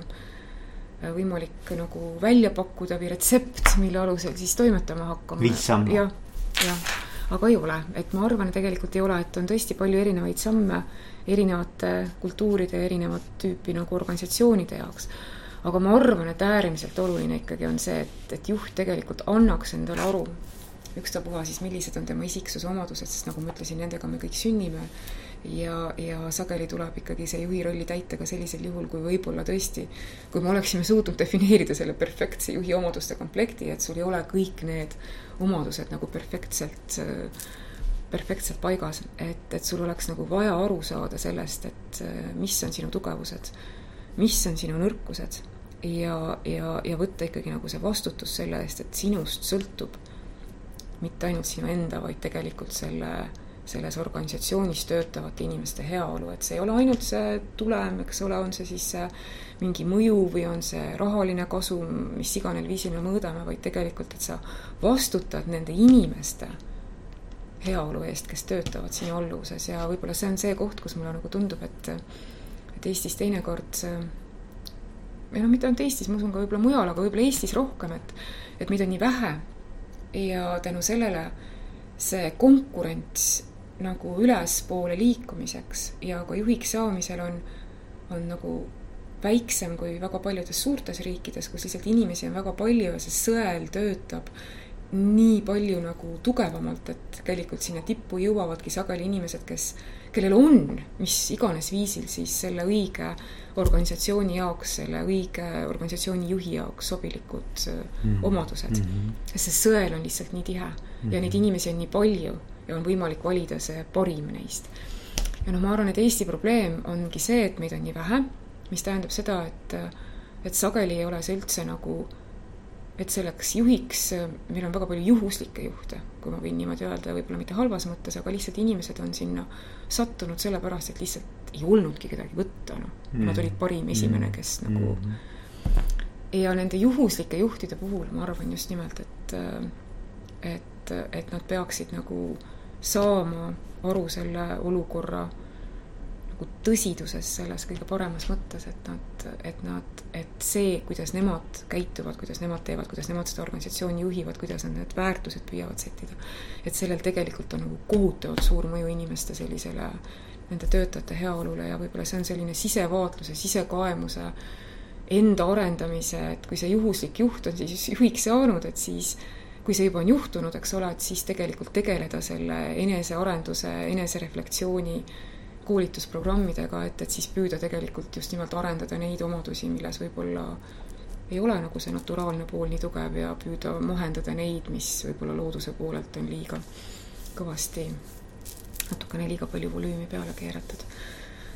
võimalik nagu välja pakkuda või retsept, mille alusel siis toimetama hakkama. jah, jah aga ei ole, et ma arvan, tegelikult ei ole, et on tõesti palju erinevaid samme erinevate kultuuride ja erinevat tüüpi nagu organisatsioonide jaoks. Aga ma arvan, et äärmiselt oluline ikkagi on see, et, et juht tegelikult annaks endale aru, ükstapuha siis, millised on tema isiksuse omadused, sest nagu ma ütlesin, nendega me kõik sünnime. Ja, ja sageli tuleb ikkagi see juhi rolli täita ka sellisel juhul, kui võib-olla tõesti, kui me oleksime suutnud defineerida selle perfektse juhi omaduste komplekti, et sul ei ole kõik need omadused nagu perfektselt, perfektselt paigas, et, et sul oleks nagu vaja aru saada sellest, et mis on sinu tugevused, mis on sinu nõrkused? Ja, ja, ja võtta ikkagi nagu see vastutus selle eest, et sinust sõltub mitte ainult sinu enda, vaid tegelikult selle selles organisatsioonis töötavate inimeste heaolu, et see ei ole ainult see tulem, eks ole, on see siis mingi mõju või on see rahaline kasu, mis iganes viisil me mõõdame, vaid tegelikult, et sa vastutad nende inimeste heaolu eest, kes töötavad sinu alluvuses. Ja võib-olla see on see koht, kus mulle nagu tundub, et et Eestis teinekord või noh, mitte ainult Eestis, ma usun ka võib-olla mujal, aga võib-olla Eestis rohkem, et et meid on nii vähe. Ja tänu sellele see konkurents nagu ülespoole liikumiseks ja ka juhiks saamisel on, on nagu väiksem kui väga paljudes suurtes riikides, kus lihtsalt inimesi on väga palju ja see sõel töötab nii palju nagu tugevamalt, et tegelikult sinna tippu jõuavadki sageli inimesed, kes, kellel on mis iganes viisil siis selle õige organisatsiooni jaoks, selle õige organisatsiooni juhi jaoks sobilikud mm -hmm. omadused mm. -hmm. see sõel on lihtsalt nii tihe mm -hmm. ja neid inimesi on nii palju ja on võimalik valida see parim neist. ja noh, ma arvan, et Eesti probleem ongi see, et meid on nii vähe, mis tähendab seda, et, et sageli ei ole see üldse nagu, et selleks juhiks, meil on väga palju juhuslikke juhte, kui ma võin niimoodi öelda, võib-olla mitte halvas mõttes, aga lihtsalt inimesed on sinna sattunud sellepärast, et lihtsalt ei olnudki kedagi võtta, noh. Mm.. Nad olid parim esimene, kes mm. nagu ja nende juhuslike juhtide puhul ma arvan just nimelt, et, et, et nad peaksid nagu saama aru selle olukorra nagu tõsiduses selles kõige paremas mõttes, et nad, et nad, et see, kuidas nemad käituvad, kuidas nemad teevad, kuidas nemad seda organisatsiooni juhivad, kuidas nad need väärtused püüavad sättida. et sellel tegelikult on nagu kohutavalt suur mõju inimeste sellisele, nende töötajate heaolule ja võib-olla see on selline sisevaatluse, sisekaemuse, enda arendamise, et kui see juhuslik juht on siis juhiks saanud, et siis kui see juba on juhtunud, eks ole, et siis tegelikult tegeleda selle enesearenduse, enesereflektsiooni koolitusprogrammidega, et, et siis püüda tegelikult just nimelt arendada neid omadusi, milles võib-olla ei ole nagu see naturaalne pool nii tugev ja püüda mahendada neid, mis võib-olla looduse poolelt on liiga kõvasti, natukene liiga palju volüümi peale keeratud.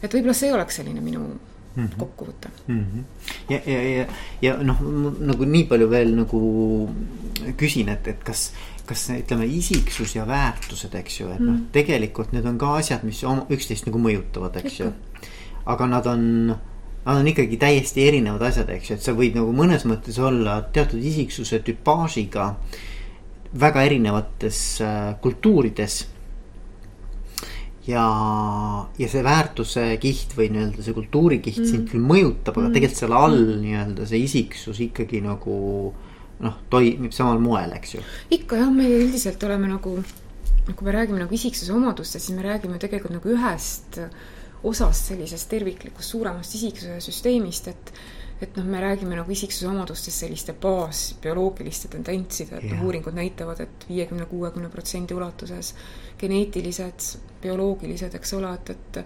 et võib-olla see oleks selline minu mm -hmm. kokkuvõte mm. -hmm. ja, ja, ja, ja noh, nagu nii palju veel nagu küsin, et, et kas, kas ütleme, isiksus ja väärtused, eks ju, et mm -hmm. noh, tegelikult need on ka asjad, mis üksteist nagu mõjutavad, eks ju. aga nad on, nad on ikkagi täiesti erinevad asjad, eks ju, et sa võid nagu mõnes mõttes olla teatud isiksuse tüpaažiga väga erinevates äh, kultuurides ja, ja see väärtuse kiht või nii-öelda see kultuurikiht mm. sind küll mõjutab, aga mm. tegelikult seal all mm. nii-öelda see isiksus ikkagi nagu noh, toimib samal moel, eks ju. ikka jah, me üldiselt oleme nagu, kui me räägime nagu isiksuse omadustest, siis me räägime tegelikult nagu ühest osast sellisest terviklikust suuremast isiksuse süsteemist, et et noh, me räägime nagu isiksuse omadustest selliste baasbioloogiliste tendentside, et noh, uuringud näitavad et, et viiekümne, kuuekümne protsendi ulatuses geneetilised, bioloogilised, eks ole, et, et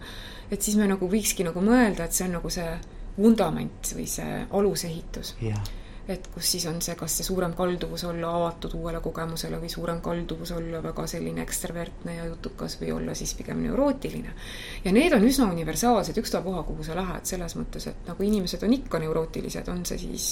et siis me nagu võikski nagu mõelda, et see on nagu see vundament või see alusehitus. Yeah et kus siis on see, kas see suurem kalduvus olla avatud uuele kogemusele või suurem kalduvus olla väga selline ekstravertne ja jutukas või olla siis pigem neurootiline. ja need on üsna universaalsed, ükstapuha, kuhu sa lähed, selles mõttes, et nagu inimesed on ikka neurootilised, on see siis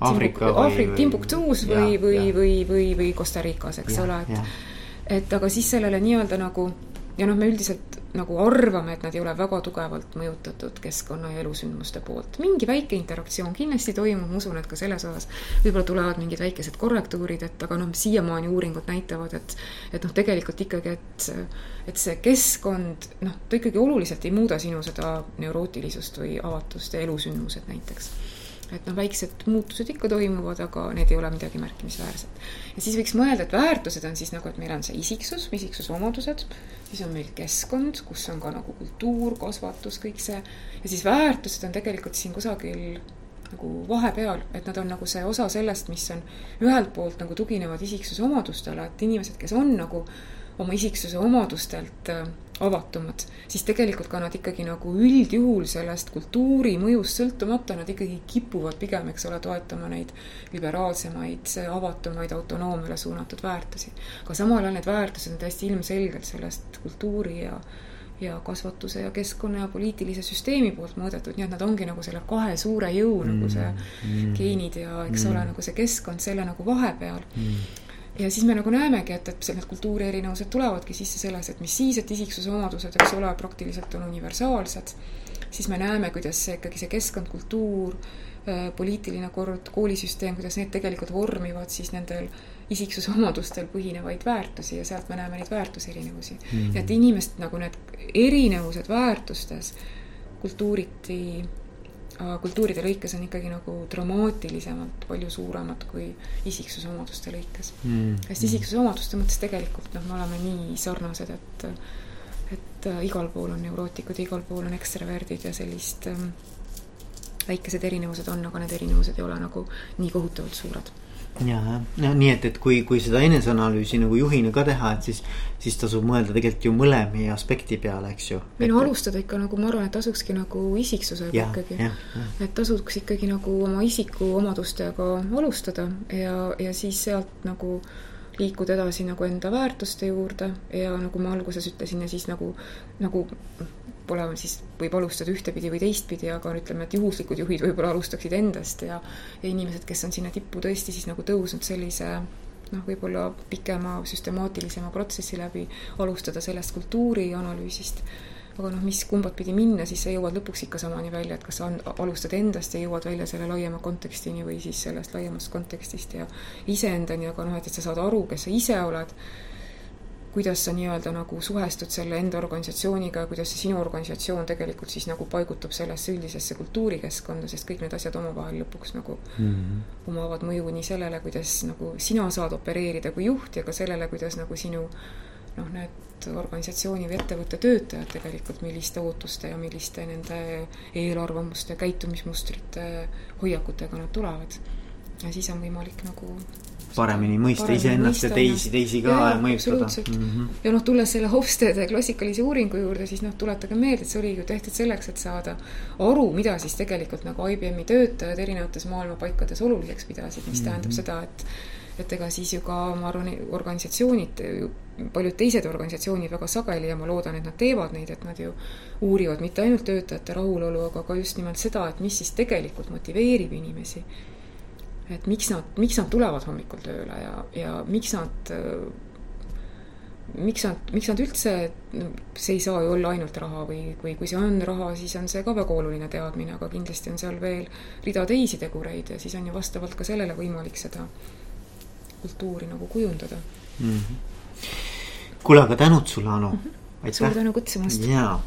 Aafrika või Timbuktuus või, või, või, või, või Costa Ricas, eks ja, ole, et et aga siis sellele nii-öelda nagu ja noh, me üldiselt nagu arvame, et nad ei ole väga tugevalt mõjutatud keskkonna ja elusündmuste poolt. mingi väike interaktsioon kindlasti toimub, ma usun, et ka selles osas võib-olla tulevad mingid väikesed korrektuurid, et aga noh, siiamaani uuringud näitavad, et et noh, tegelikult ikkagi, et et see keskkond, noh, ta ikkagi oluliselt ei muuda sinu seda neurootilisust või avatust ja elusündmused näiteks et noh, väiksed muutused ikka toimuvad, aga need ei ole midagi märkimisväärset. ja siis võiks mõelda, et väärtused on siis nagu, et meil on see isiksus, isiksuse omadused, siis on meil keskkond, kus on ka nagu kultuur, kasvatus, kõik see, ja siis väärtused on tegelikult siin kusagil nagu vahepeal, et nad on nagu see osa sellest, mis on ühelt poolt nagu tuginevad isiksuse omadustele, et inimesed, kes on nagu oma isiksuse omadustelt äh, avatumad, siis tegelikult ka nad ikkagi nagu üldjuhul sellest kultuuri mõjust sõltumata, nad ikkagi kipuvad pigem, eks ole, toetama neid liberaalsemaid, avatumaid, autonoomiale suunatud väärtusi. aga samal ajal need väärtused on täiesti ilmselgelt sellest kultuuri ja ja kasvatuse ja keskkonna ja poliitilise süsteemi poolt mõõdetud, nii et nad ongi nagu selle kahe suure jõu mm, nagu see mm, geenid ja eks mm, ole, nagu see keskkond selle nagu vahepeal. Mm ja siis me nagu näemegi, et, et need kultuuri erinevused tulevadki sisse selles, et mis siis, et isiksuse omadused, eks ole, praktiliselt on universaalsed, siis me näeme, kuidas see ikkagi see keskkond, kultuur, äh, poliitiline kord, koolisüsteem, kuidas need tegelikult vormivad siis nendel isiksuse omadustel põhinevaid väärtusi ja sealt me näeme neid väärtuserinevusi mm. -hmm. et inimest nagu need erinevused väärtustes kultuuriti kultuuride lõikes on ikkagi nagu dramaatilisemalt palju suuremad kui isiksuse omaduste lõikes. Mm.. sest isiksuse omaduste mõttes tegelikult noh, me oleme nii sarnased, et et äh, igal pool on neurootikud ja igal pool on ekstraverdid ja sellist ähm, väikesed erinevused on, aga need erinevused ei ole nagu nii kohutavalt suured ja, no nii et, et kui, kui seda eneseanalüüsi nagu juhina ka teha, et siis, siis tasub mõelda tegelikult ju mõlemi aspekti peale, eks ju. või no alustada ikka nagu ma arvan, et tasukski nagu isiksusega ja, ikkagi. et tasuks ikkagi nagu oma isiku omadustega alustada ja, ja siis sealt nagu liikuda edasi nagu enda väärtuste juurde ja nagu ma alguses ütlesin ja siis nagu, nagu pole siis, võib alustada ühtepidi või teistpidi, aga ütleme, et juhuslikud juhid võib-olla alustaksid endast ja ja inimesed, kes on sinna tippu tõesti siis nagu tõusnud sellise noh, võib-olla pikema süstemaatilisema protsessi läbi, alustada sellest kultuuri analüüsist aga noh, mis kumbat pidi minna, siis sa jõuad lõpuks ikka samani välja, et kas sa alustad endast ja jõuad välja selle laiema kontekstini või siis sellest laiemast kontekstist ja iseendani, aga noh, et, et sa saad aru, kes sa ise oled kuidas sa nii-öelda nagu suhestud selle enda organisatsiooniga ja kuidas see sinu organisatsioon tegelikult siis nagu paigutub sellesse üldisesse kultuurikeskkonda, sest kõik need asjad omavahel lõpuks nagu mm -hmm. omavad mõju nii sellele, kuidas nagu sina saad opereerida kui juht ja ka sellele, kuidas nagu sinu noh, need organisatsiooni või ettevõtte töötajad tegelikult, milliste ootuste ja milliste nende eelarvamuste, käitumismustrite, hoiakutega nad tulevad. ja siis on võimalik nagu paremini mõista iseennast ja teisi, teisi ka ja, mõjutada. Mm -hmm. ja noh, tulles selle Hofstede klassikalise uuringu juurde, siis noh, tuletage meelde, et see oli ju tehtud selleks, et saada aru, mida siis tegelikult nagu IBM-i töötajad erinevates maailma paikades oluliseks pidasid, mis mm -hmm. tähendab seda, et et ega siis ju ka, ma arvan, organisatsioonid, paljud teised organisatsioonid väga sageli ja ma loodan, et nad teevad neid, et nad ju uurivad mitte ainult töötajate rahulolu, aga ka just nimelt seda, et mis siis tegelikult motiveerib inimesi et miks nad, miks nad tulevad hommikul tööle ja, ja miks nad miks nad, miks nad üldse, see ei saa ju olla ainult raha või, või kui see on raha, siis on see ka väga oluline teadmine, aga kindlasti on seal veel rida teisi tegureid ja siis on ju vastavalt ka sellele võimalik seda kultuuri nagu kujundada mm -hmm.. kuule, aga tänud sulle, Anu mm. -hmm. suur tänu kutsumast. jaa